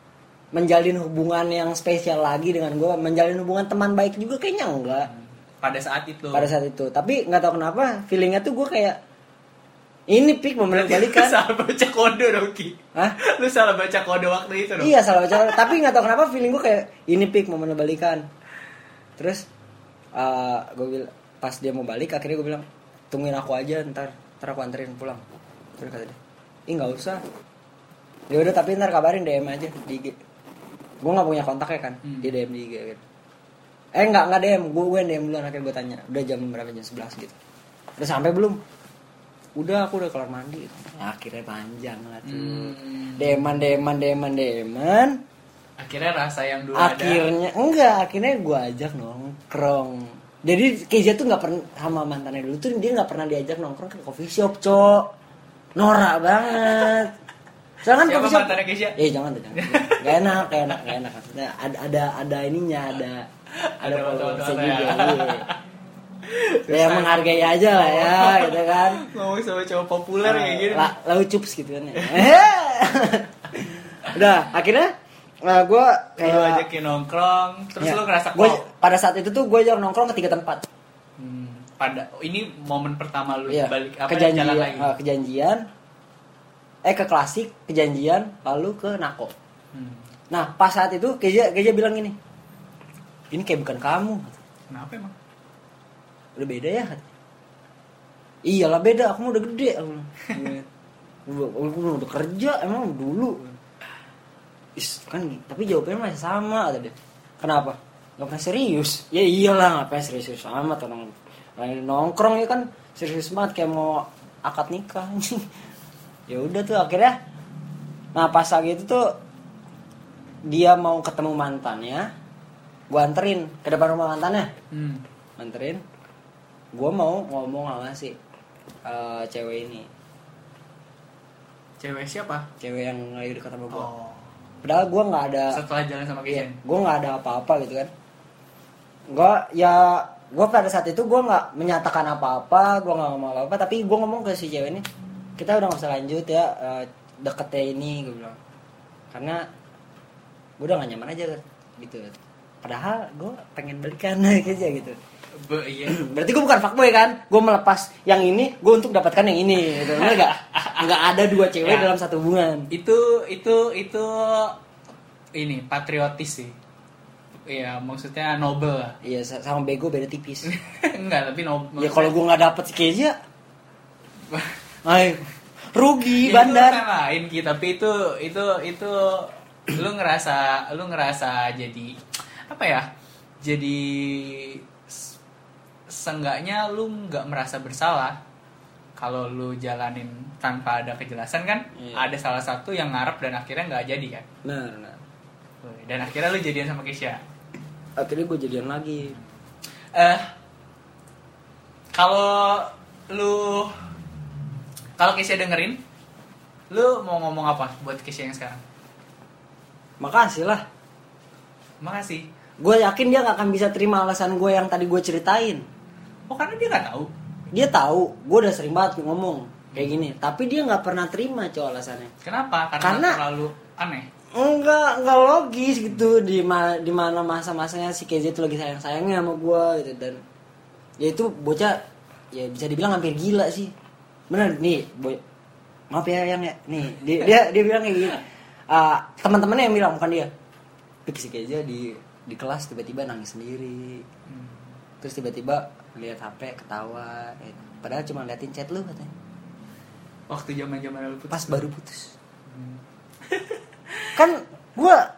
menjalin hubungan yang spesial lagi dengan gue, menjalin hubungan teman baik juga kayaknya enggak pada saat itu pada saat itu. Tapi nggak tahu kenapa feelingnya tuh gue kayak ini pik lu balikan. salah baca kode dong Ki Hah? lu salah baca kode waktu itu dong Iya salah baca. Tapi nggak tahu kenapa feeling gue kayak ini pik lu balikan. Terus gue bilang pas dia mau balik akhirnya gue bilang tungguin aku aja ntar ntar aku anterin pulang. Terus kata dia, ih nggak usah. Ya udah tapi ntar kabarin DM aja di IG. Gue nggak punya kontaknya kan, Hmm. dia DM di IG gitu. Eh nggak nggak DM, gue gue DM duluan akhirnya gue tanya, udah jam berapa jam 11 gitu. Udah sampai belum? Udah aku udah kelar mandi. Nah, akhirnya panjang lah tuh. Hmm. Deman deman deman deman. akhirnya rasa yang dulu ada Akhirnya enggak, akhirnya gue ajak nongkrong. Jadi Keja tuh nggak pernah sama mantannya dulu tuh dia nggak pernah diajak nongkrong ke coffee shop, cok. Norak banget. Kan Siapa coffee shop. mantannya Keisha? Eh jangan tuh, jangan. Gak enak, gak enak, gak enak. Maksudnya ada ada ada ininya, ada ada followersnya foto-fotonya. juga. Iya. Ya menghargai aja lah ya, gitu kan. ngomong sama cowok populer kayak gini La, lau cups gitu kan ya. Udah, akhirnya gue kayak lu ajakin nongkrong terus Ya. lu ngerasa Gua- pada saat itu tuh gue ajak nongkrong ke tiga tempat hmm, pada ini momen pertama lu Iya, balik apa kejadian jalan lagi eh, kejadian eh ke klasik kejadian lalu ke nako Hmm. nah pas saat itu Keja Keja bilang gini ini kayak bukan kamu kenapa emang udah beda ya iyalah beda aku udah gede aku belum udah kerja emang dulu. Is, kan tapi jawabannya masih sama kata dia. Kenapa? Gak pernah serius. Ya iyalah ngapain serius amat orang nongkrong ya kan serius banget kayak mau akad nikah. Ya udah tuh akhirnya nah pas lagi itu tuh dia mau ketemu mantannya gua anterin ke depan rumah mantannya Hmm. anterin gua mau ngomong sama si eh, cewek ini Cewek siapa? cewek yang lagi dekat sama gua Oh. padahal gua nggak ada Setelah jalan sama Kishen. gua nggak ada apa-apa gitu kan gua ya gua pada saat itu gua nggak menyatakan apa-apa gua nggak ngomong apa-apa tapi gua ngomong ke si cewek ini kita udah nggak usah lanjut ya eh, deketnya ini gue bilang karena gue udah gak nyaman aja gitu padahal gue pengen balikan aja gitu Be, iya. berarti gue bukan fuckboy kan gue melepas yang ini gue untuk dapatkan yang ini gitu bener gak nggak ada dua cewek Ya. dalam satu hubungan itu itu itu ini patriotis sih. Iya, maksudnya noble lah. iya sa- sama bego beda tipis Enggak, tapi noble. ya kalau gue nggak dapet si Kezia ay rugi Ya, bandar itu lain Ki, tapi itu itu itu lu ngerasa lu ngerasa jadi apa ya? Jadi seenggaknya lu nggak merasa bersalah kalau lu jalanin tanpa ada kejelasan kan Iya. ada salah satu yang ngarep dan akhirnya nggak jadi kan nah, nah. dan akhirnya lu jadian sama Kesha akhirnya gue jadian lagi eh kalau lu kalau Kesha dengerin lu mau ngomong apa buat Kesha yang sekarang? Makasih lah. Makasih. Gue yakin dia gak akan bisa terima alasan gue yang tadi gue ceritain. Oh karena dia nggak tahu? Dia tahu. Gue udah sering banget ngomong kayak gini. Tapi dia nggak pernah terima cowok alasannya. Kenapa? Karena, Karena- terlalu aneh? Enggak enggak logis gitu. Di ma di mana masa-masanya si KZ itu lagi sayang sayangnya sama gue gitu. Dan ya itu bocah ya bisa dibilang hampir gila sih bener nih boy. Maaf ya yang ya. Nih dia dia, dia bilang kayak gini. Ah, teman-temannya yang bilang bukan dia. Si KZ di di kelas tiba-tiba nangis sendiri. Hmm. terus tiba-tiba lihat HP ketawa eh, padahal cuma liatin chat lu katanya. Waktu zaman zaman lu putus pas baru putus. Hmm. kan gua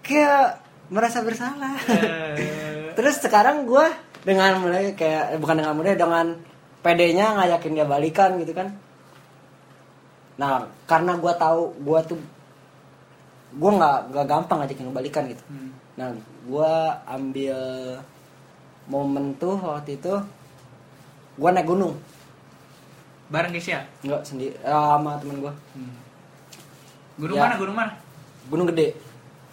kayak merasa bersalah. Eh, terus sekarang gua dengan mulai kayak bukan dengan mulai dengan pedenya ngajakin dia balikan gitu kan. Nah karena gua tahu gua tuh gua nggak nggak gampang ngajakin balikan gitu. Hmm. nah gua ambil momen tuh waktu itu gua naik gunung. Bareng Kesha nggak sendiri eh, sama temen gua. Hmm. gunung Ya. mana gunung mana? Gunung gede.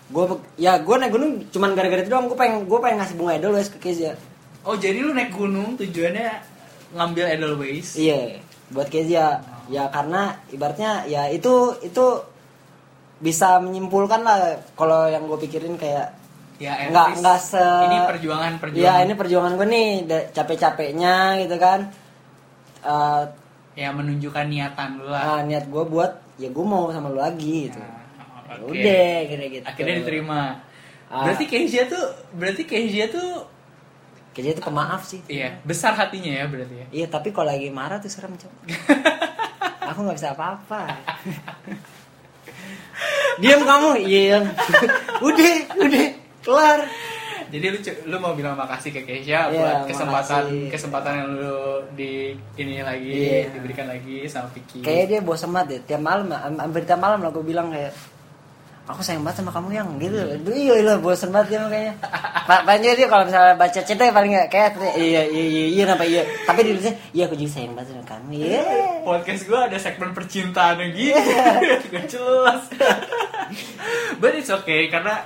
Gue ya gue naik gunung cuman gara-gara itu doang. Gue pengen gue pengen ngasih bunga edelweiss ke Kezia. Oh jadi lu naik gunung tujuannya ngambil Edelweiss. Iya buat Kezia. Ya karena ibaratnya ya itu itu bisa menyimpulkan lah kalau yang gue pikirin kayak ya nggak nggak se ini perjuangan perjuangan ya ini perjuangan gue nih da- capek-capeknya gitu kan. Eh, ya menunjukkan niatan lu lah. nah, niat gue buat ya gue mau sama lu lagi gitu. Ya oke. udah kira gitu. Akhirnya diterima. Ah. berarti Kezia tuh berarti Kezia tuh Kezia itu pemaaf sih iya besar hatinya ya berarti ya Iya tapi kalau lagi marah tuh serem cok. Aku nggak bisa apa-apa. Diam kamu, iya. udah, udah, kelar. jadi lu lu mau bilang makasih ke Keisha Iya, buat kesempatan makasih. kesempatan yang lu di ini lagi Iya. diberikan lagi sama Vicky Kayaknya dia bosan banget deh. Tiap malam, am- hampir tiap malam lah gue bilang kayak, aku sayang banget sama kamu yang gitu. Aduh, iya iya bosan banget dia kayaknya. Pak Panjo dia kalau misalnya baca chatnya paling nggak kayak iya iya iya iya kenapa iya. Tapi dia bilang iya aku juga sayang banget sama kamu. Iya. podcast gue ada segmen percintaan yang gitu gak jelas but it's okay karena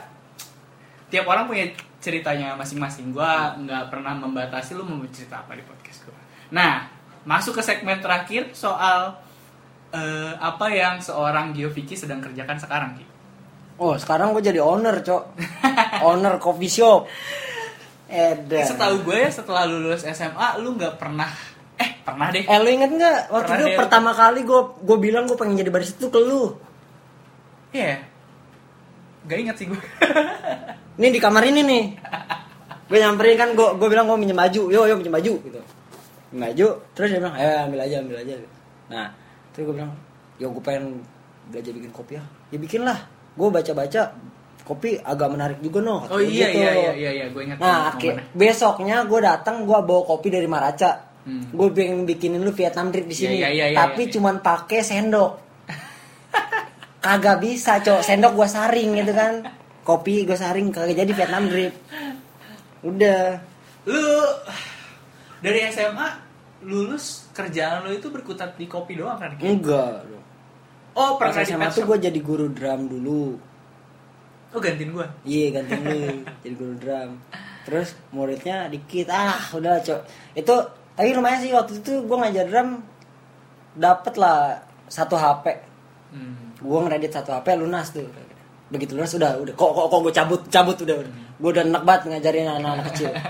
tiap orang punya ceritanya masing-masing gue nggak pernah membatasi lu mau cerita apa di podcast gue nah masuk ke segmen terakhir soal eh, apa yang seorang Gio Vicky sedang kerjakan sekarang Ki Oh sekarang gue jadi owner cok. owner coffee shop. Edan. setahu gue ya setelah lulus SMA lu nggak pernah eh pernah deh Eh lu inget nggak waktu Pernah itu deh. pertama kali gue gue bilang gue pengen jadi barista tuh ke lu. Iya Gak ingat sih gue Nih di kamar ini nih. gue nyamperin kan gue gue bilang gue minjem baju, yo yo minjem baju gitu. Minjem baju, terus dia bilang, eh ambil aja ambil aja. Nah terus gue bilang, ya gue pengen belajar bikin kopi ya ya bikin lah gue baca baca kopi agak menarik juga no Oh iya gitu. iya iya iya iya gue ingat. nah akhir- besoknya gue datang gue bawa kopi dari Maraca Hmm. gue pengen bikinin lu Vietnam drip di Iya, sini iya, iya, iya, tapi iya. cuman pakai sendok kagak bisa cok sendok gue saring gitu kan kopi gue saring kagak jadi Vietnam drip udah lu dari SMA lulus kerjaan lu itu berkutat di kopi doang kan? enggak Oh pas pernah di SMA tuh gue jadi guru drum dulu Oh gantiin gua. Iya ganti lu jadi guru drum. Terus muridnya dikit ah udah cok. Itu tapi lumayan sih waktu itu gue ngajar drum dapet lah satu HP. Hmm. Gue ngeredit satu HP lunas tuh. Begitu lunas udah udah kok kok kok gue cabut cabut udah udah. Gue udah enak banget ngajarin anak-anak kecil.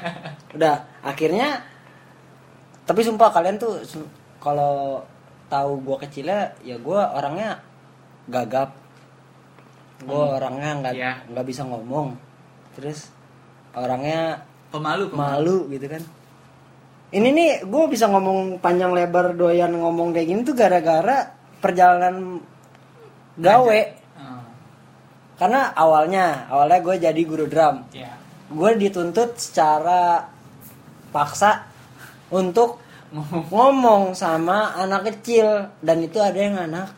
Udah akhirnya tapi sumpah kalian tuh kalau tahu gue kecilnya ya gue orangnya gagap. Gue orangnya nggak Iya. nggak bisa ngomong. Terus orangnya Pemalu, pemalu. malu gitu kan. Ini nih gue bisa ngomong panjang lebar doyan ngomong kayak gini tuh gara-gara perjalanan gawe. Oh, karena awalnya awalnya gue jadi guru drum. Ya. gue dituntut secara paksa untuk Ngomong. ngomong sama anak kecil dan itu ada yang anak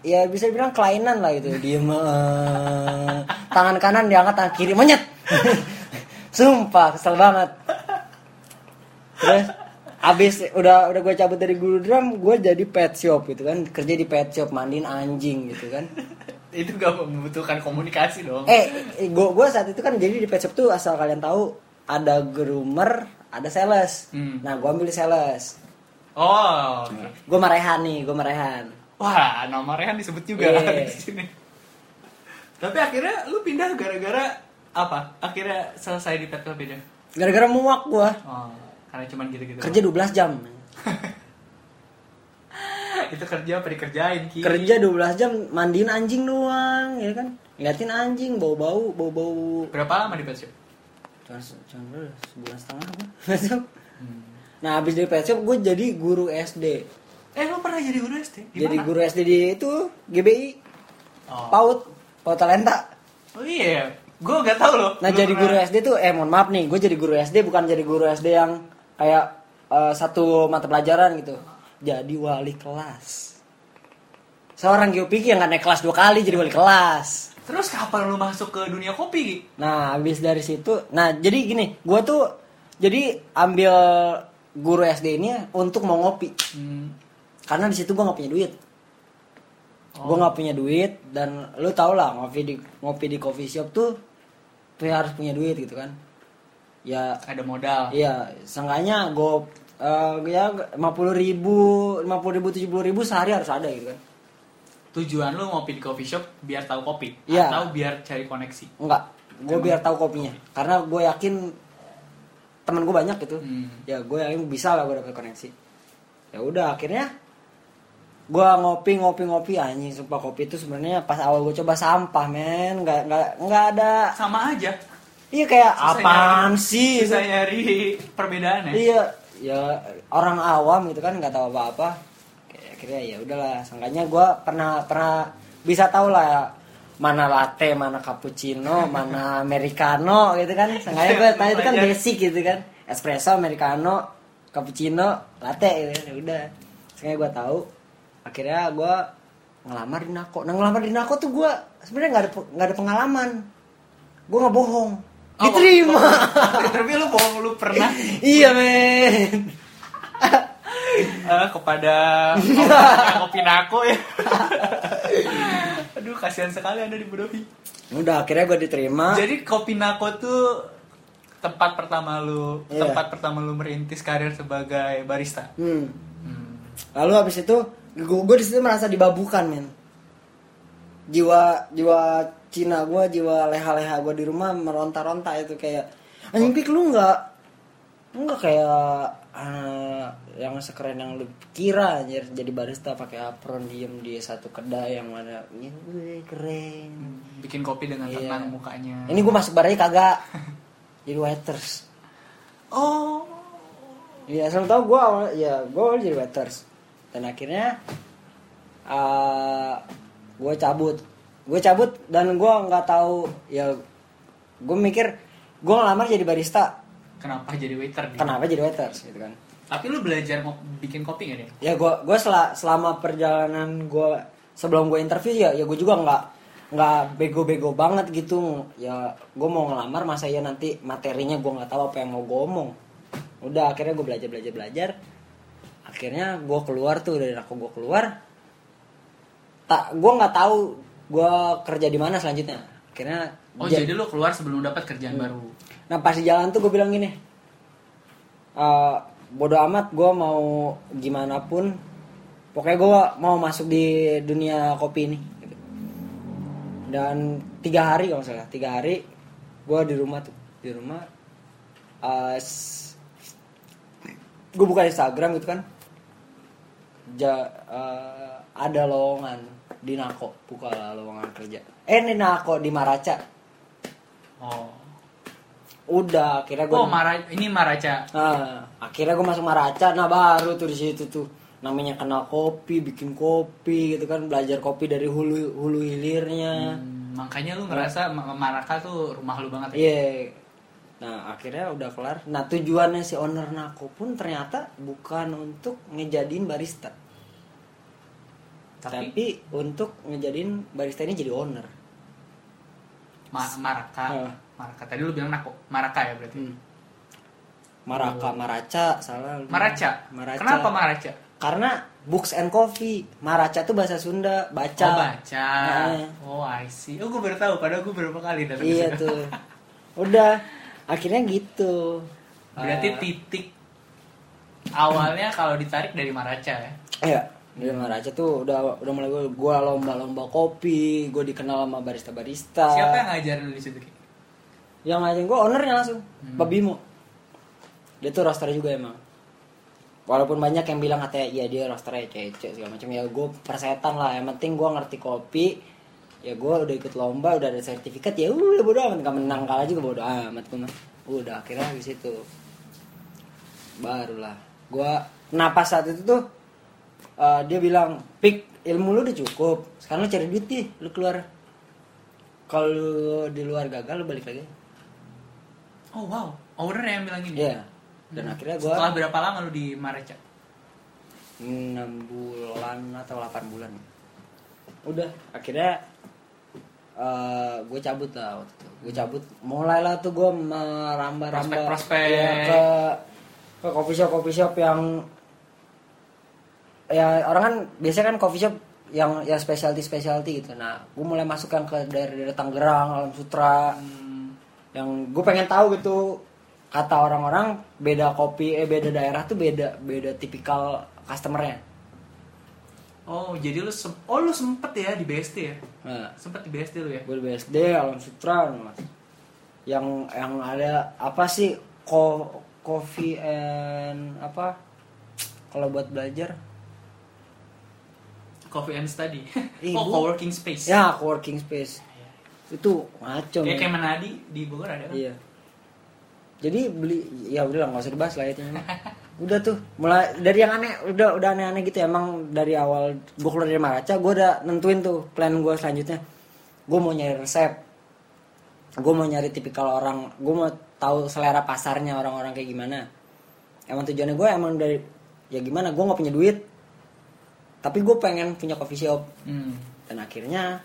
ya bisa bilang kelainan lah gitu diem eh, tangan kanan diangkat tangan kiri monyet sumpah kesel banget terus abis udah udah gue cabut dari guru drum gue jadi pet shop gitu kan kerja di pet shop mandiin anjing gitu kan Itu gak membutuhkan komunikasi dong. eh gue gue saat itu kan jadi di pet shop tuh asal kalian tahu ada groomer ada sales Hmm. nah gue ambil sales Oh, oke. gue marehan nih gue marehan Wah, nama Rehan disebut juga Iya. di sini. Tapi akhirnya lu pindah gara-gara apa? Akhirnya selesai di pet shop itu. gara-gara muak gue Oh, karena cuman gitu-gitu. kerja 12 jam itu kerja apa dikerjain Ki? kerja 12 jam mandiin anjing doang ya kan ngeliatin anjing bau bau bau bau Berapa lama di pet shop? Sebulan setengah gue nah habis dari pet shop gue jadi guru SD Eh, lu pernah jadi guru SD? Di jadi guru SD di itu GBI Oh. PAUD PAUD Talenta Oh iya, gue gak tahu loh. Nah Lu jadi pernah- guru SD tuh eh mohon maaf nih, gue jadi guru SD bukan jadi guru SD yang kayak eh, satu mata pelajaran gitu. Jadi wali kelas. Seorang geopiki yang nggak naik kelas dua kali jadi wali kelas. Terus kapan lu masuk ke dunia kopi? Nah habis dari situ, nah jadi gini, gue tuh jadi ambil guru SD ini untuk mau ngopi, Hmm. karena di situ gue nggak punya duit. Oh. Gue nggak punya duit dan lu tau lah ngopi di ngopi di coffee shop tuh, tuh harus punya duit gitu kan. Ya Ada modal. Iya, seenggaknya gue uh, ya lima puluh ribu, lima puluh ribu, tujuh puluh ribu sehari harus ada gitu kan? Tujuan lu ngopi di coffee shop biar tahu kopi Iya. atau biar cari koneksi? Enggak, gue biar tahu kopinya, karena gue yakin teman gue banyak gitu. Hmm. Ya gue yakin bisa lah gue dapet koneksi. Ya udah akhirnya gue ngopi ngopi ngopi anjing sumpah kopi itu sebenarnya pas awal gue coba sampah men nggak nggak nggak ada Sama aja. iya kayak Susah apaan nyari- sih Susah nyari perbedaannya. Iya, ya orang awam gitu kan nggak tahu apa-apa. Kayak akhirnya ya udahlah, sangkanya gue pernah pernah bisa tahu lah mana latte, mana cappuccino, mana americano gitu kan. Sangkanya gue tanya itu kan basic gitu kan. Espresso, americano, cappuccino, latte gitu. Ya udah. Sangkanya gue tahu. Akhirnya gue ngelamar di Nako. Nah ngelamar di Nako tuh gue sebenarnya nggak ada nggak ada pengalaman. Gue nggak bohong. Oh, Diterima. Tapi lu bohong lu pernah iya men. Eh, kepada kopi nako ya. Aduh kasihan sekali anda di Bodovi. Udah akhirnya gue diterima. Jadi kopi nako tuh tempat pertama lu Iya. tempat pertama lu merintis karir sebagai barista. Hmm. Hmm. Lalu habis itu gue gue di situ merasa dibabukan men. Jiwa jiwa Cina gue, jiwa leha-leha gue di rumah meronta-ronta itu kayak anjing pik lu nggak nggak kayak eh, yang sekeren yang lu kira anjir jadi barista pakai apron diem di satu kedai yang mana ya gue keren. Bikin kopi dengan Iya. tenang mukanya. Ini gue masuk barnya kagak. jadi waiters. Oh. Iya, selalu tau gue awal, ya gue awal jadi waiters dan akhirnya gue cabut gue cabut dan gue nggak tahu ya gue mikir gue ngelamar jadi barista Kenapa jadi waiter? kenapa jadi waiters gitu kan Tapi lu belajar mau bikin kopi gak deh? ya gue gue selama perjalanan gue sebelum gue interview ya ya gue juga nggak nggak bego-bego banget gitu ya gue mau ngelamar masa ya nanti materinya gue nggak tahu apa yang mau gue omong udah akhirnya gue belajar belajar belajar akhirnya gue keluar tuh dari aku gue keluar tak gue nggak tahu gue kerja di mana selanjutnya akhirnya Oh ja- jadi lu keluar sebelum dapat kerjaan Hmm. baru. Nah pas di jalan tuh gue bilang gini, "Eh, bodo amat gue mau gimana pun, pokoknya gue mau masuk di dunia kopi ini. Dan tiga hari kalau salah, tiga hari gue di rumah tuh, di rumah. gue buka Instagram gitu kan, ja, eh, ada lowongan di Nako, buka lowongan kerja. Eh di Nako di Maraca, Oh. Udah akhirnya gue Oh, Mara ini Maraca. Nah, akhirnya gue masuk Maraca, nah baru tuh di situ tuh namanya kenal kopi, bikin kopi gitu kan, belajar kopi dari hulu hulu hilirnya. Hmm, makanya lu ngerasa Ma- Maraka tuh rumah lu banget ya? Iya. Nah, akhirnya udah kelar. Nah, tujuannya si owner Nako pun ternyata bukan untuk ngejadiin barista, Tapi, tapi untuk ngejadiin barista ini jadi owner. Ma- Maraka. Ah. Maraka. Tadi lu bilang Nako. Maraka ya berarti. Hmm. Maraka, Maraca, salah. Maraca. Maraca. Kenapa Maraca? Karena books and coffee. Maraca tuh bahasa Sunda, baca. Oh, baca. Nah. Oh, I see. Oh, gue baru tahu. Padahal gue beberapa kali datang Iya tuh. Udah, akhirnya gitu. Berarti Eh, titik awalnya kalau ditarik dari Maraca ya. Iya, di Maraca tuh udah udah mulai gue lomba-lomba kopi, gue dikenal sama barista-barista. Siapa yang ngajarin lu di situ? Yang ngajarin gue ownernya langsung, Hmm. Pak Bimo. Dia tuh roster juga emang. Walaupun banyak yang bilang katanya iya dia rosternya cece segala macam ya gue persetan lah. Yang penting gue ngerti kopi. Ya gue udah ikut lomba, udah ada sertifikat ya udah bodo amat nggak menang kalah juga bodo amat gue. Udah akhirnya di situ. Barulah gue kenapa saat itu tuh eh, dia bilang pik ilmu lu udah cukup sekarang lu cari duit deh lu keluar kalau di luar gagal lu balik lagi Oh, wow. Owner yang bilang gini? Iya. Dan akhirnya gue Setelah berapa lama lu di Maraca? 6 bulan atau 8 bulan. Udah, akhirnya gue cabut lah waktu itu. Gue cabut, mulailah tuh gue merambah-rambah Prospek-prospek. Iya, ke ke coffee shop coffee shop yang ya orang kan biasanya kan coffee shop yang ya specialty specialty gitu. Nah, gue mulai masuk yang ke daerah-daerah Tangerang, Alam Sutra, Hmm, yang gue pengen tahu gitu kata orang-orang beda kopi eh beda daerah tuh beda beda tipikal customernya Oh, jadi lu sem Oh, lu sempet ya di BSD ya? nah, Sempet di BSD lu ya? gue di BSD Alam Sutra mas. yang yang ada apa sih ko coffee and apa kalau buat belajar Coffee and Study. Oh, Bu. co-working space. ya coworking space itu ngaco Kayak kayak Manadi di Bogor ada kan? iya. Jadi beli ya udah lah nggak usah dibahas lah itu udah tuh mulai dari yang aneh udah udah aneh-aneh gitu emang dari awal gue keluar dari Maraca gue udah nentuin tuh plan gue selanjutnya. Gue mau nyari resep. Gue mau nyari tipikal orang. Gue mau tahu selera pasarnya orang-orang kayak gimana. Emang tujuannya gue emang dari ya gimana gue nggak punya duit. Tapi gue pengen punya coffee shop. Hmm. dan akhirnya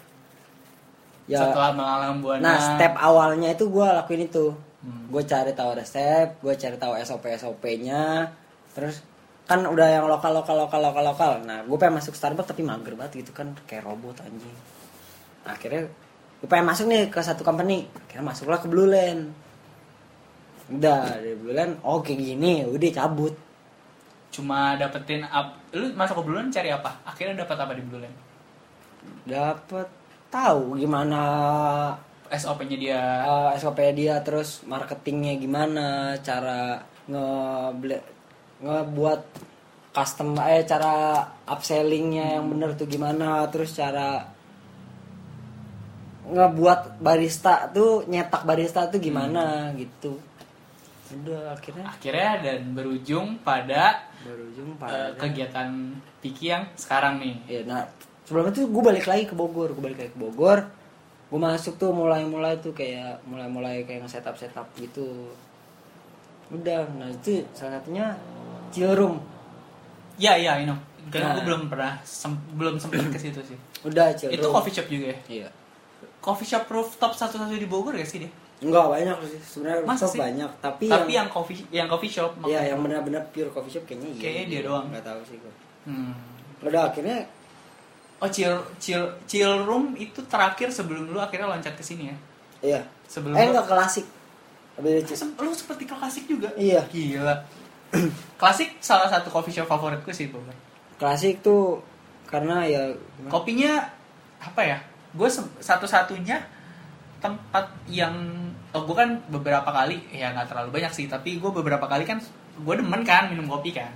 ya Setelah melalang buana. Nah, step awalnya itu gue lakuin itu. Hmm. Gue cari tahu resep, gue cari tahu SOP SOP-nya. Terus kan udah yang lokal lokal lokal lokal lokal. Nah, gue pengen masuk Starbucks tapi mager banget gitu kan kayak robot anjing. Nah, akhirnya gue pengen masuk nih ke satu company. Akhirnya masuklah ke Blue Land. Udah dari Blue Land, oh kayak gini, udah cabut. Cuma dapetin up. Lu masuk ke Blue Land cari apa? Akhirnya dapat apa di Blue Land? Dapat tahu gimana SOP-nya dia. uh, SOP dia terus marketingnya gimana cara nge ngebuat custom eh cara upsellingnya yang bener tuh gimana terus cara ngebuat barista tuh nyetak barista tuh gimana gitu udah akhirnya Akhirnya dan berujung pada berujung eh, pada kegiatan Piki yang sekarang nih. ya nah sebelum itu gue balik lagi ke Bogor gue balik lagi ke Bogor gue masuk tuh mulai-mulai tuh kayak mulai-mulai kayak nge setup setup gitu udah nah itu salah satunya Cilrum Ya iya, I know. Karena Nah. gue belum pernah sem- belum sempat ke situ sih. udah Cilrum Itu coffee shop juga ya? iya Coffee shop rooftop satu-satu di Bogor gak sih dia? Enggak banyak sih sebenarnya rooftop sih? banyak tapi, Tapi yang, yang coffee yang coffee shop ya maksudnya. yang benar-benar pure coffee shop kayaknya iya Kayaknya dia doang. nggak tahu sih gue Hmm. udah akhirnya Oh chill chill chill room itu terakhir sebelum lu akhirnya loncat ke sini ya? iya Sebelum eh lu- enggak klasik Habis itu- lu seperti klasik juga. iya Gila. klasik salah satu coffee shop favoritku sih Bogor. klasik tuh karena ya Kopinya apa ya? Gue satu-satunya tempat yang oh gue kan beberapa kali ya nggak terlalu banyak sih tapi gue beberapa kali kan gue demen kan minum kopi kan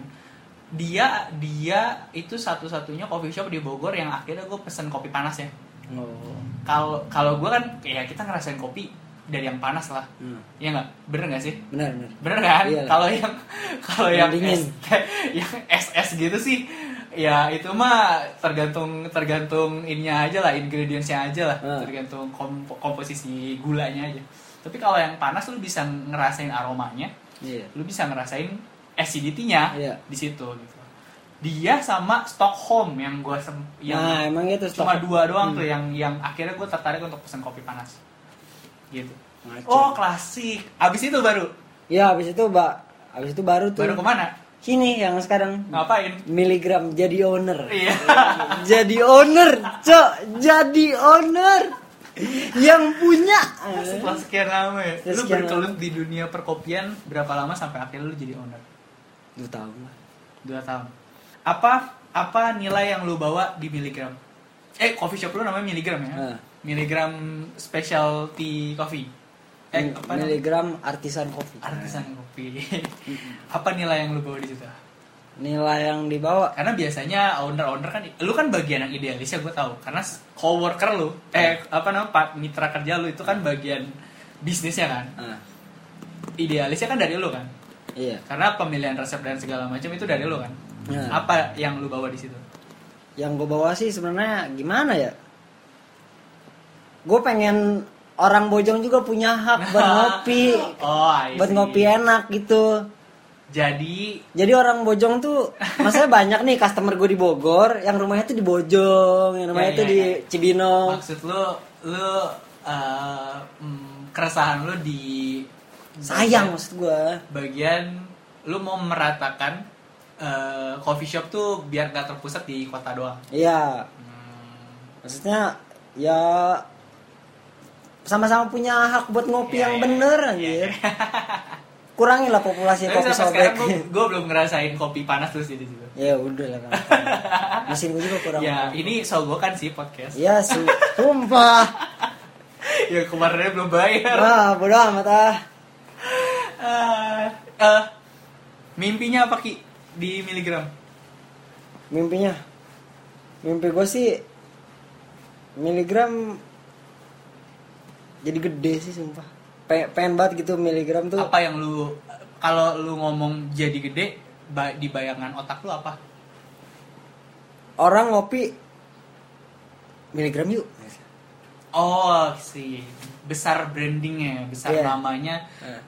dia dia itu satu-satunya coffee shop di Bogor yang akhirnya gue pesen kopi panas ya oh. Kalau kalau gue kan ya kita ngerasain kopi dari yang panas lah. Hmm. ya nggak? Bener nggak sih? Benar benar bener kan? Iya. kalau yang kalau Yang yang dingin. es yang SS gitu sih ya itu mah tergantung tergantung ininya aja lah ingredientsnya aja lah. Hmm. tergantung kom- komposisi gulanya aja. Tapi kalau yang panas lu bisa ngerasain aromanya. Iya. Lu bisa ngerasain acidity-nya Iya. di situ gitu. Dia sama Stockholm yang gue yang nah emang gitu cuma dua doang Hmm. tuh yang yang akhirnya gue tertarik untuk pesan kopi panas. Gitu. Ngaco. oh klasik. Abis itu baru? Ya habis itu mbak. Habis itu baru tuh. Baru ke mana? Sini yang sekarang. Ngapain? Miligram jadi owner. Iya. Jadi owner cok. Jadi owner. Yang punya. Setelah sekian lama ya. Setelah lu berkelut di dunia perkopian berapa lama sampai akhirnya lu jadi owner dua tahun lah. Dua tahun. Apa apa nilai yang lu bawa di miligram? Eh coffee shop lu namanya miligram ya? Ah. miligram specialty coffee. Eh apa namanya? miligram artisan kopi artisan kopi apa nilai yang lu bawa di situ? Nilai yang dibawa? Karena biasanya owner-owner kan lu kan bagian yang idealis ya gue tahu. Karena coworker lu eh apa namanya pak mitra kerja lu itu kan bagian bisnisnya kan? Ah, idealisnya kan dari lu kan iya. Karena pemilihan resep dan segala macam itu dari lu kan? Nah. apa yang lu bawa di situ? Yang gue bawa sih sebenarnya gimana ya? Gue pengen orang bojong juga punya hak buat ngopi. Oh buat ngopi enak gitu. Jadi? Jadi orang bojong tuh maksudnya banyak nih customer gue di Bogor yang rumahnya tuh di Bojong yang rumahnya Ya, tuh ya, di ya. Cibinong. Maksud lu lu mm, keresahan lu di sayang maksud gue bagian lu mau meratakan eh, coffee shop tuh biar gak terpusat di kota doang. Iya. Hmm, maksudnya ya sama-sama punya hak buat ngopi Iya, yang iya, bener iya, anjir. Kurangin lah populasi Tapi kopi sobek gue belum ngerasain kopi panas terus di situ. ya udah lah kan mesin gue juga kurang Ya ini sogokan sih podcast. ya su sumpah. Ya kemarinnya belum bayar. ah bodo amat ah Ah, eh, mimpinya apa ki? Di miligram? mimpinya? Mimpi gue sih miligram jadi gede sih sumpah. Pe- pengen banget gitu miligram tuh. Apa yang lu kalau lu ngomong jadi gede di bayangan otak lu apa? orang ngopi miligram yuk. Oh sih besar brandingnya, besar Iya. namanya, Nah,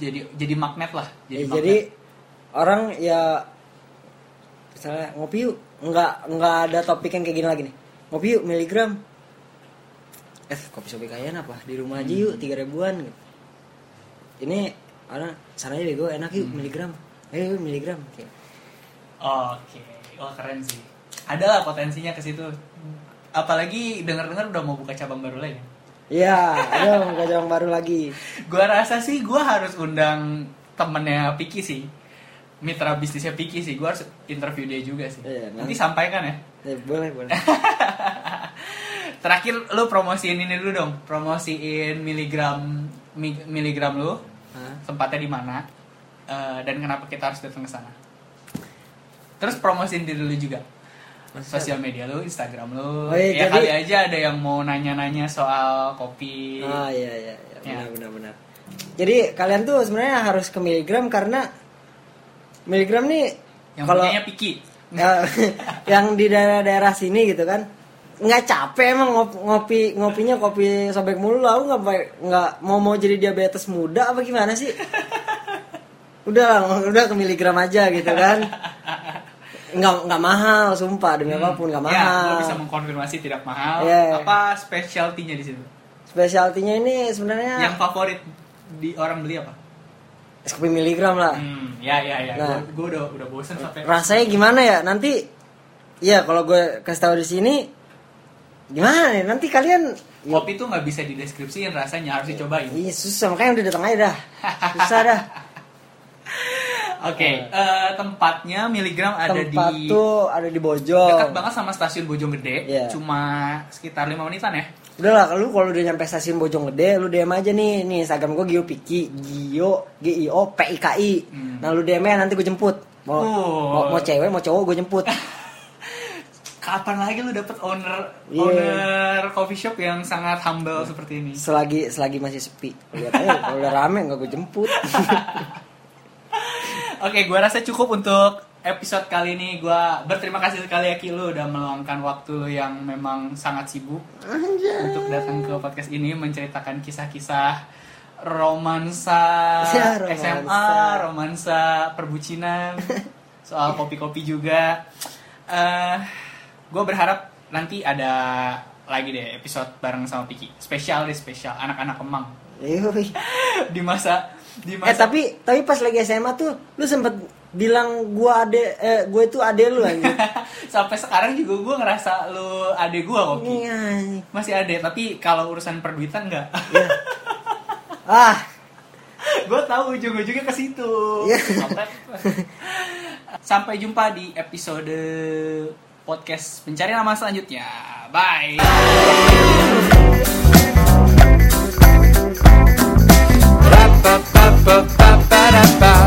jadi jadi magnet lah. ya, magnet. jadi orang ya misalnya ngopi yuk nggak nggak ada topik yang kayak gini lagi nih ngopi yuk miligram eh kopi sobi kayaan apa di rumah aja yuk tiga ribuan gitu ini orang sananya bego enak yuk miligram ayo yuk, miligram Kayak, Oke, wah keren sih. Ada lah potensinya ke situ. Apalagi dengar-dengar udah mau buka cabang baru lagi. Iya, ada mau cabang baru lagi. Gua rasa sih gua harus undang temennya Piki sih. Mitra bisnisnya Piki sih. Gua harus interview dia juga sih. Iya, Nanti nanti. sampaikan ya. Eh, boleh, boleh. Terakhir lu promosiin ini dulu dong. Promosiin miligram mi- miligram lu. Hah? Tempatnya di mana? eh, dan kenapa kita harus datang ke sana? Terus promosiin diri lu juga. Sosial media lu, Instagram lu. Oh, iya, ya jadi- kali aja ada yang mau nanya-nanya soal kopi. Ah, iya, iya, iya. Ya. Benar, benar, benar. Jadi kalian tuh sebenarnya harus ke miligram karena miligram nih yang kalau Piki. ya, yang di daerah-daerah sini gitu kan nggak capek emang ngopi, ngopi ngopinya kopi sobek mulu lah nggak nggak mau mau jadi diabetes muda apa gimana sih udah udah ke miligram aja gitu kan nggak nggak mahal sumpah demi apa pun nggak Ya, mahal lo bisa mengkonfirmasi tidak mahal. Iya. Apa specialty-nya di situ? spesialtinya ini sebenarnya Yang favorit di orang beli apa? es kopi miligram lah Hmm, ya ya ya. Nah. Gue udah udah bosen sampai rasanya gimana ya nanti ya kalau gue kasih tahu di sini gimana ya nanti kalian ya, kopi tuh nggak bisa dideskripsiin rasanya harus dicobain. iya susah makanya udah datang aja dah susah dah Oke, eh, tempatnya miligram ada tempat di tuh ada di Bojong dekat banget sama stasiun Bojonggede, Iya. cuma sekitar lima menitan ya. udah lah lu kalau udah nyampe stasiun Bojonggede lu DM aja nih nih Instagram gue Gio Piki Gio G I O P I K I Hmm. nah lu DM -nya nanti gue jemput mau, Oh. mau mau cewek mau cowok gue jemput Kapan lagi lu dapet owner Iya. owner coffee shop yang sangat humble seperti ini? selagi selagi masih sepi lihat aja kalau udah rame nggak gue jemput Oke, gua rasa cukup untuk episode kali ini. Gua berterima kasih sekali ya Ki lu udah meluangkan waktu lu yang memang sangat sibuk untuk datang ke podcast ini menceritakan kisah-kisah romansa, Ya, romansa. SMA, romansa perbucinan, soal kopi-kopi juga. eh gue berharap nanti ada lagi deh episode bareng sama Piki. Spesial deh, spesial anak-anak Kemang Yoi. di masa Eh tapi tapi pas lagi SMA tuh lu sempet bilang gua ade eh gue itu ade lu anjir. sampai sekarang juga gue ngerasa lu adek gue kok. Iya. masih adek tapi kalau urusan perduitan enggak Ya. Ah, gue tahu ujung-ujungnya ke situ Iya. Sampai- jumpa di episode podcast pencari nama selanjutnya bye ba ba ba ba ba da ba